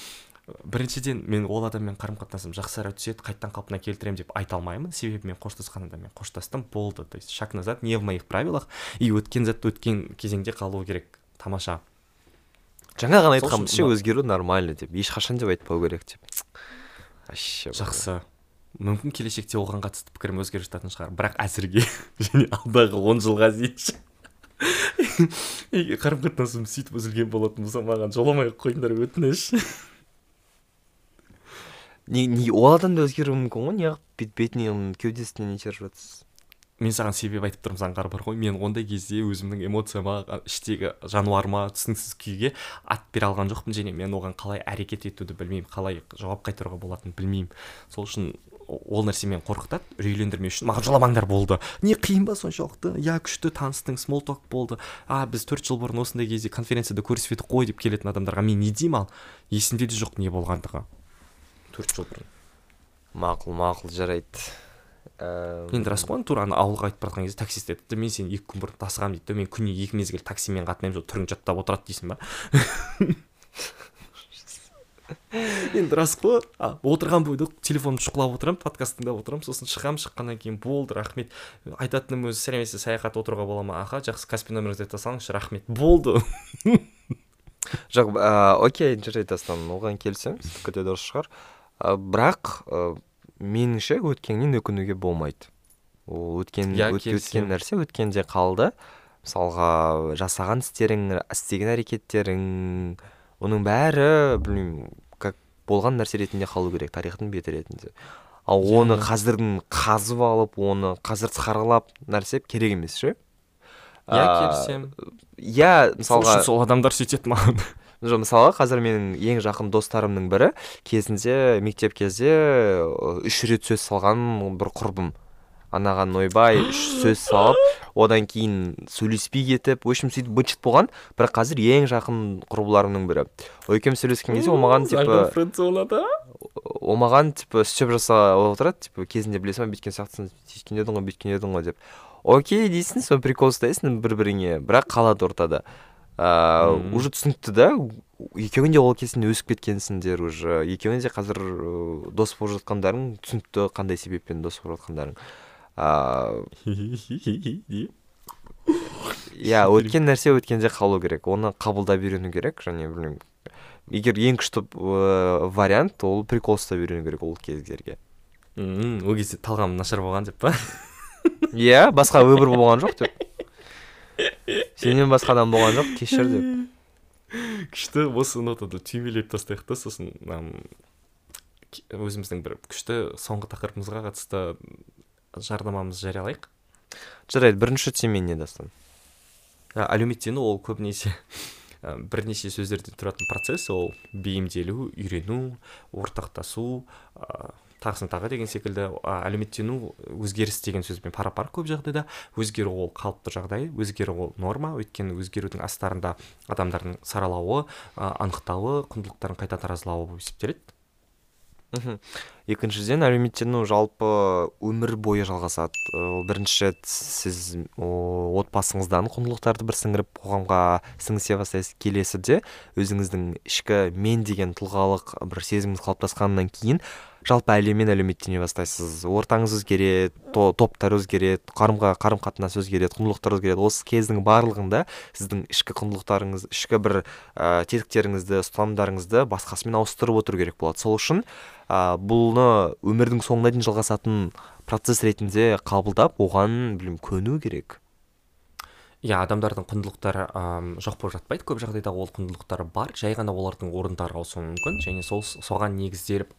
біріншіден мен ол адаммен қарым қатынасым жақсара түседі қайтадан қалпына келтіремін деп айта алмаймын. Себебі мен қоштасқанда мен қоштастым болды. То есть шаг назад не в моих правилах. И өткен зат өткен кезеңде қалуы керек. Тамаша. Жаңа ғана айтқанбыз ше өзгеру нормально деп. Ешқашан деп айтпау керек деп. Вообще жақсы. Мүмкін келешекте оған қатысты пікірім өзгеріп жататын шығар. Бірақ әзірге және алдағы он жылға дейін ше егер қарым қатынасым сөйтіп үзілген болатын болса маған жоламай ақ қойыңдар өтініш. Не, не ол адам да өзгеруі мүмкін ғой неғып бет бетінен кеудесінен итеріп жатсыз мен саған себеп айтып тұрмын заңғар бар ғой. Мен ондай кезде өзімнің эмоцияма іштегі жануарыма түсініксіз күйге ат бере алған жоқпын. Және мен оған қалай әрекет етуді білмеймін қалай жауап қайтаруға болатынын білмеймін. Сол үшін ол нәрсе мені қорқытады үрейлендірмеу үшін. Маған жоламаңдар болды. Не қиын ба соншалықты? Иә күшті таныстың смол ток болды. А біз төрт жыл бұрын осындай кезде конференцияда көрісіп едік қой деп келетін адамдарға мен не деймін ал? Есімде де жоқ не болғандығы. Төрт жыл бұрын. Мақұл мақұл жарайды. Эм, енді рас қой тура ана ауылға айтып бара жатқан кезде таксист айтады мен сені екі күн бұрын тасығамын дейді. Да мен күніне екі мезгіл таксимен қатынаймын сол түрің жаттап отырады дейсің ба? Енді рас қой отырған бойда телефонымды шұқылап отырамын подкаст тыңдап отырамын. Сосын шығамын шыққаннан кейін болды рахмет. Айтатыным өзі сәлеметсіз саяхат отыруға бола ма? Аха жақсы каспи нөміріңізді айта салыңызшы рахмет. Болды. Жоқ ә, окей жарайды дастан оған келісемін сіздікі де дұрыс шығар. Ә, бірақ ә, меніңше өткеннен өкінуге болмайды. Ол өткен өт- өткен нәрсе өткенде қалды. Мысалға жасаған істерің істеген әрекеттерің оның бәрі білмеймін как болған нәрсе ретінде қалу керек тарихтың беті ретінде. Ал Иә. оны қазірдің қазып алып оны қазір саралап нәрсе керек емес ше? Иә келісемін. иә сол мысалға сол адамдар сөйтеді маған. Жоқ мысалға қазір менің ең жақын достарымның бірі. Кезінде мектеп кезде үш рет сөз салған бір құрбым. Анаған ойбай үш сөз салып одан кейін сөйлеспей кетіп в общем сөйтіп быт болған. Бірақ қазір ең жақын құрбыларымның бірі. Ол екеуміз сөйлескен кезде ол маған типа ол маған типа сөйтіп жасап отырады. Типа кезінде білесің ба бүйткен сияқтысың сөйткен едің ғой бүйткен едің ғой деп. Окей дейсің сол прикол ұстайсың бір біріңе бірақ қалады ортада. Ыыы уже түсінікті да? Екеуің де ол кезінде өсіп кеткенсіңдер уже. Екеуің де қазір дос болып жатқандарың түсінікті қандай себеппен дос болып жатқандарың? Ыыы иә өткен нәрсе өткенде қалу керек. Оны қабылдап үйрену керек және білмеймін егер ең күшті вариант ол прикол ұстап үйрену керек ол кездерге. Мм, ол кезде талғамым нашар болған деп па? Иә басқа выбор болған жоқ деп. сенен басқа адам болған жоқ кешір деп. күшті осы нотада түймелеп тастайық та сосын өзіміздің бір күшті соңғы тақырыбымызға қатысты жарнамамызды жариялайық. Жарайды бірінші теме не дастан? Әлеуметтену ол көбінесе ә, бірнеше сөздерден тұратын процесс ол бейімделу үйрену ортақтасу ә, тағысын тағы деген секілді әлеуметтену өзгеріс деген сөзбен пара пар көп жағдайда өзгеру ол қалыпты жағдай өзгеру ол норма. Өйткені өзгерудің астарында адамдардың саралауы анықтауы құндылықтарын қайта таразылауы болып есептеледі. Мхм. Екіншіден әлеуметтену жалпы өмір бойы жалғасады. Ол бірінші сіз отбасыңыздан құндылықтарды бір сіңіріп қоғамға сіңісе бастайсыз келесіде өзіңіздің ішкі мен деген тұлғалық бір сезіміңіз қалыптасқаннан кейін жалпы әлеммен әлеуметтене бастайсыз. Ортаңыз өзгереді то- топтар өзгереді қарымға қарым қатынас өзгереді құндылықтар өзгереді. Осы кездің барлығында сіздің ішкі құндылықтарыңыз ішкі бір ә, тетіктеріңізді ұстанымдарыңызды басқасымен ауыстырып отыру керек болады. Сол үшін ә, бұны өмірдің соңына дейін жалғасатын процесс ретінде қабылдап оған білім көну керек. Иә адамдардың құндылықтары ам, жоқ болып жатпайды. Көп жағдайда ол құндылықтары бар. Жай ғана олардың орындары ауысуы мүмкін. Және сол соған негізделіп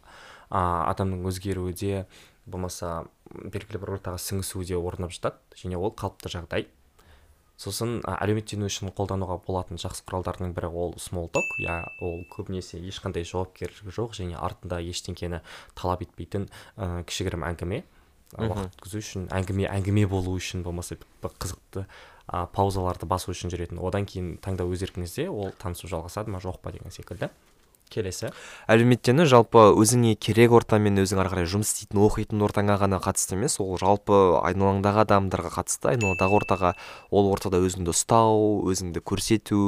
адамның өзгеруі де болмаса белгілі бір ортаға сіңісуі де орнап жатады. Және ол қалыпты жағдай. Сосын ә, әлеуметтену үшін қолдануға болатын жақсы құралдардың бірі ол смолток иә ол көбінесе ешқандай жауапкершілігі жоқ және артында ештеңкені талап етпейтін ә, кішігірім әңгіме. Уақыт өткізу үшін әңгіме әңгіме болу үшін болмаса қызықты ә, паузаларды басу үшін жүретін. Одан кейін таңдау өз еркіңізде ол танысу жалғасады ма жоқ па деген секілді. Келесі. Әлеуметтену жалпы өзіңе керек ортамен өзің ары қарай жұмыс істейтін оқитын ортаңа ғана қатысты емес ол жалпы айналаңдағы адамдарға қатысты айналадағы ортаға ол ортада өзіңді ұстау өзіңді көрсету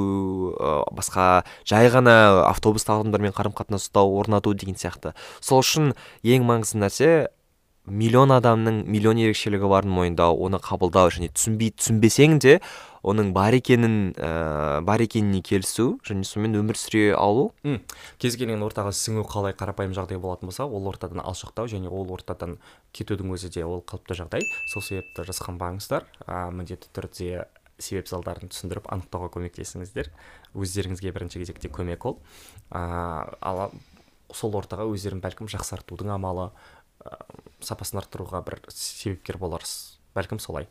ә, басқа жай ғана автобуста адамдармен қарым қатынас ұстау орнату деген сияқты. Сол үшін ең маңызды нәрсе миллион адамның миллион ерекшелігі барын мойындау оны қабылдау және түсінбей түсінбесең де оның бар екенін ә, бар екеніне келісу және сонымен өмір сүре алу. М, кез келген ортаға сіңу қалай қарапайым жағдай болатын болса ол ортадан алшақтау және ол ортадан кетудің өзі де ол қалыпты жағдай. Сол себепті жасқанбаңыздар ә, міндетті түрде себеп салдарын түсіндіріп анықтауға көмектесіңіздер. Өздеріңізге бірінші кезекте көмек ол. Ал сол ортаға өздерін бәлкім жақсартудың амалы ә, сапасын арттыруға бір себепкер боларсыз. Бәлкім солай.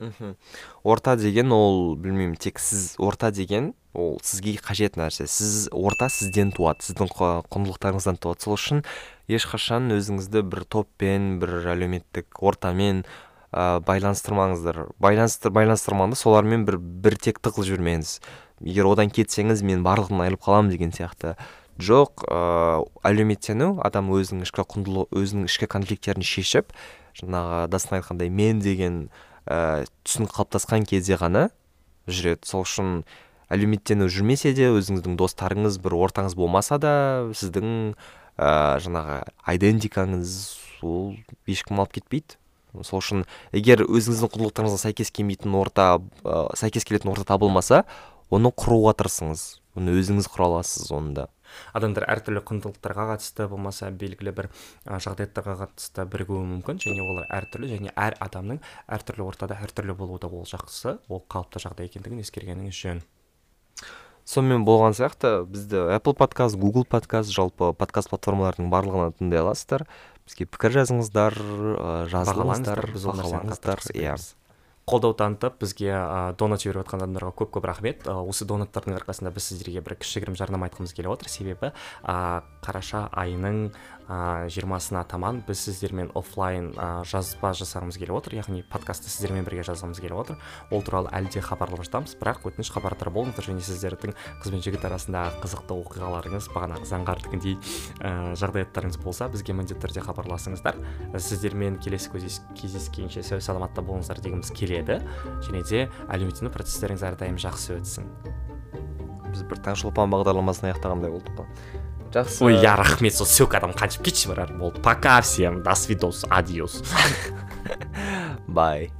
Мхм. Орта деген ол білмеймін тек сіз орта деген ол сізге қажет нәрсе. Сіз орта сізден туады сіздің құндылықтарыңыздан туады. Сол үшін ешқашан өзіңізді бір топпен бір әлеуметтік ортамен ә, байланыстырмаңыздар. Байланыстыр байланыстырмаңыз солармен бір бір текті қылып жүрмеңіз. Егер одан кетсеңіз мен барлығынан айырылып қаламын деген сияқты. Жоқ ыыы әлеуметтену адам өзінің ішкі құндылық өзінің ішкі конфликттерін шешіп жаңағы дастан айтқандай мен деген ә, түсінік қалыптасқан кезде ғана жүреді. Сол үшін әлеуметтену жүрмесе де өзіңіздің достарыңыз бір ортаңыз болмаса да сіздің ә, жаңағы айдентикаңыз ол ешкім алып кетпейді. Сол үшін егер өзіңіздің құндылықтарыңызға сәйкес келмейтін орта ә, сәйкес келетін орта табылмаса оны құруға тырысыңыз. Оны өзіңіз құра аласыз оны да адамдар әртүрлі құндылықтарға қатысты болмаса белгілі бір жағдаяттарға қатысты бірігуі мүмкін. Және олар әртүрлі және әр адамның әртүрлі ортада әртүрлі болуы да ол жақсы ол қалыпты жағдай екендігін ескергеніңіз жөн. Сонымен болған сияқты бізді apple подкаст google подкаст жалпы подкаст платформаларының барлығынан тыңдай аласыздар. Бізге пікір жазыңыздар ә, жазылыңыздар Бағалаңыздар, иә. Қолдау танытып бізге ә, донат жіберіп жатқан адамдарға көп көп рахмет. Осы донаттардың арқасында біз сіздерге бір кішігірім жарнама айтқымыз келіп отыр. Себебі ә, қараша айының жиырмасына таман біз сіздермен оффлайн ә, жазба жасағымыз келіп отыр. Яғни подкастты сіздермен бірге жазғымыз келіп отыр. Ол туралы әлі де хабарлап жатамыз бірақ өтініш хабардар болыңыздар және сіздердің қыз бен жігіт арасындағы қызықты оқиғаларыңыз бағанағы заңғардікіндей ә, жағдаяттарыңыз болса бізге міндетті түрде хабарласыңыздар. Сіздермен келесі кездескенше сау саламатта болыңыздар дегіміз келеді. Және де әлеуметтену процестеріңіз әрдайым жақсы өтсін. Біз бір таңшолпан бағдарламасын аяқтағандай болдық қой жақсы. Ой я рахмет сол ссылкадан қаншып кетші бірақ болды. Пока всем до свидос адиос. Бай.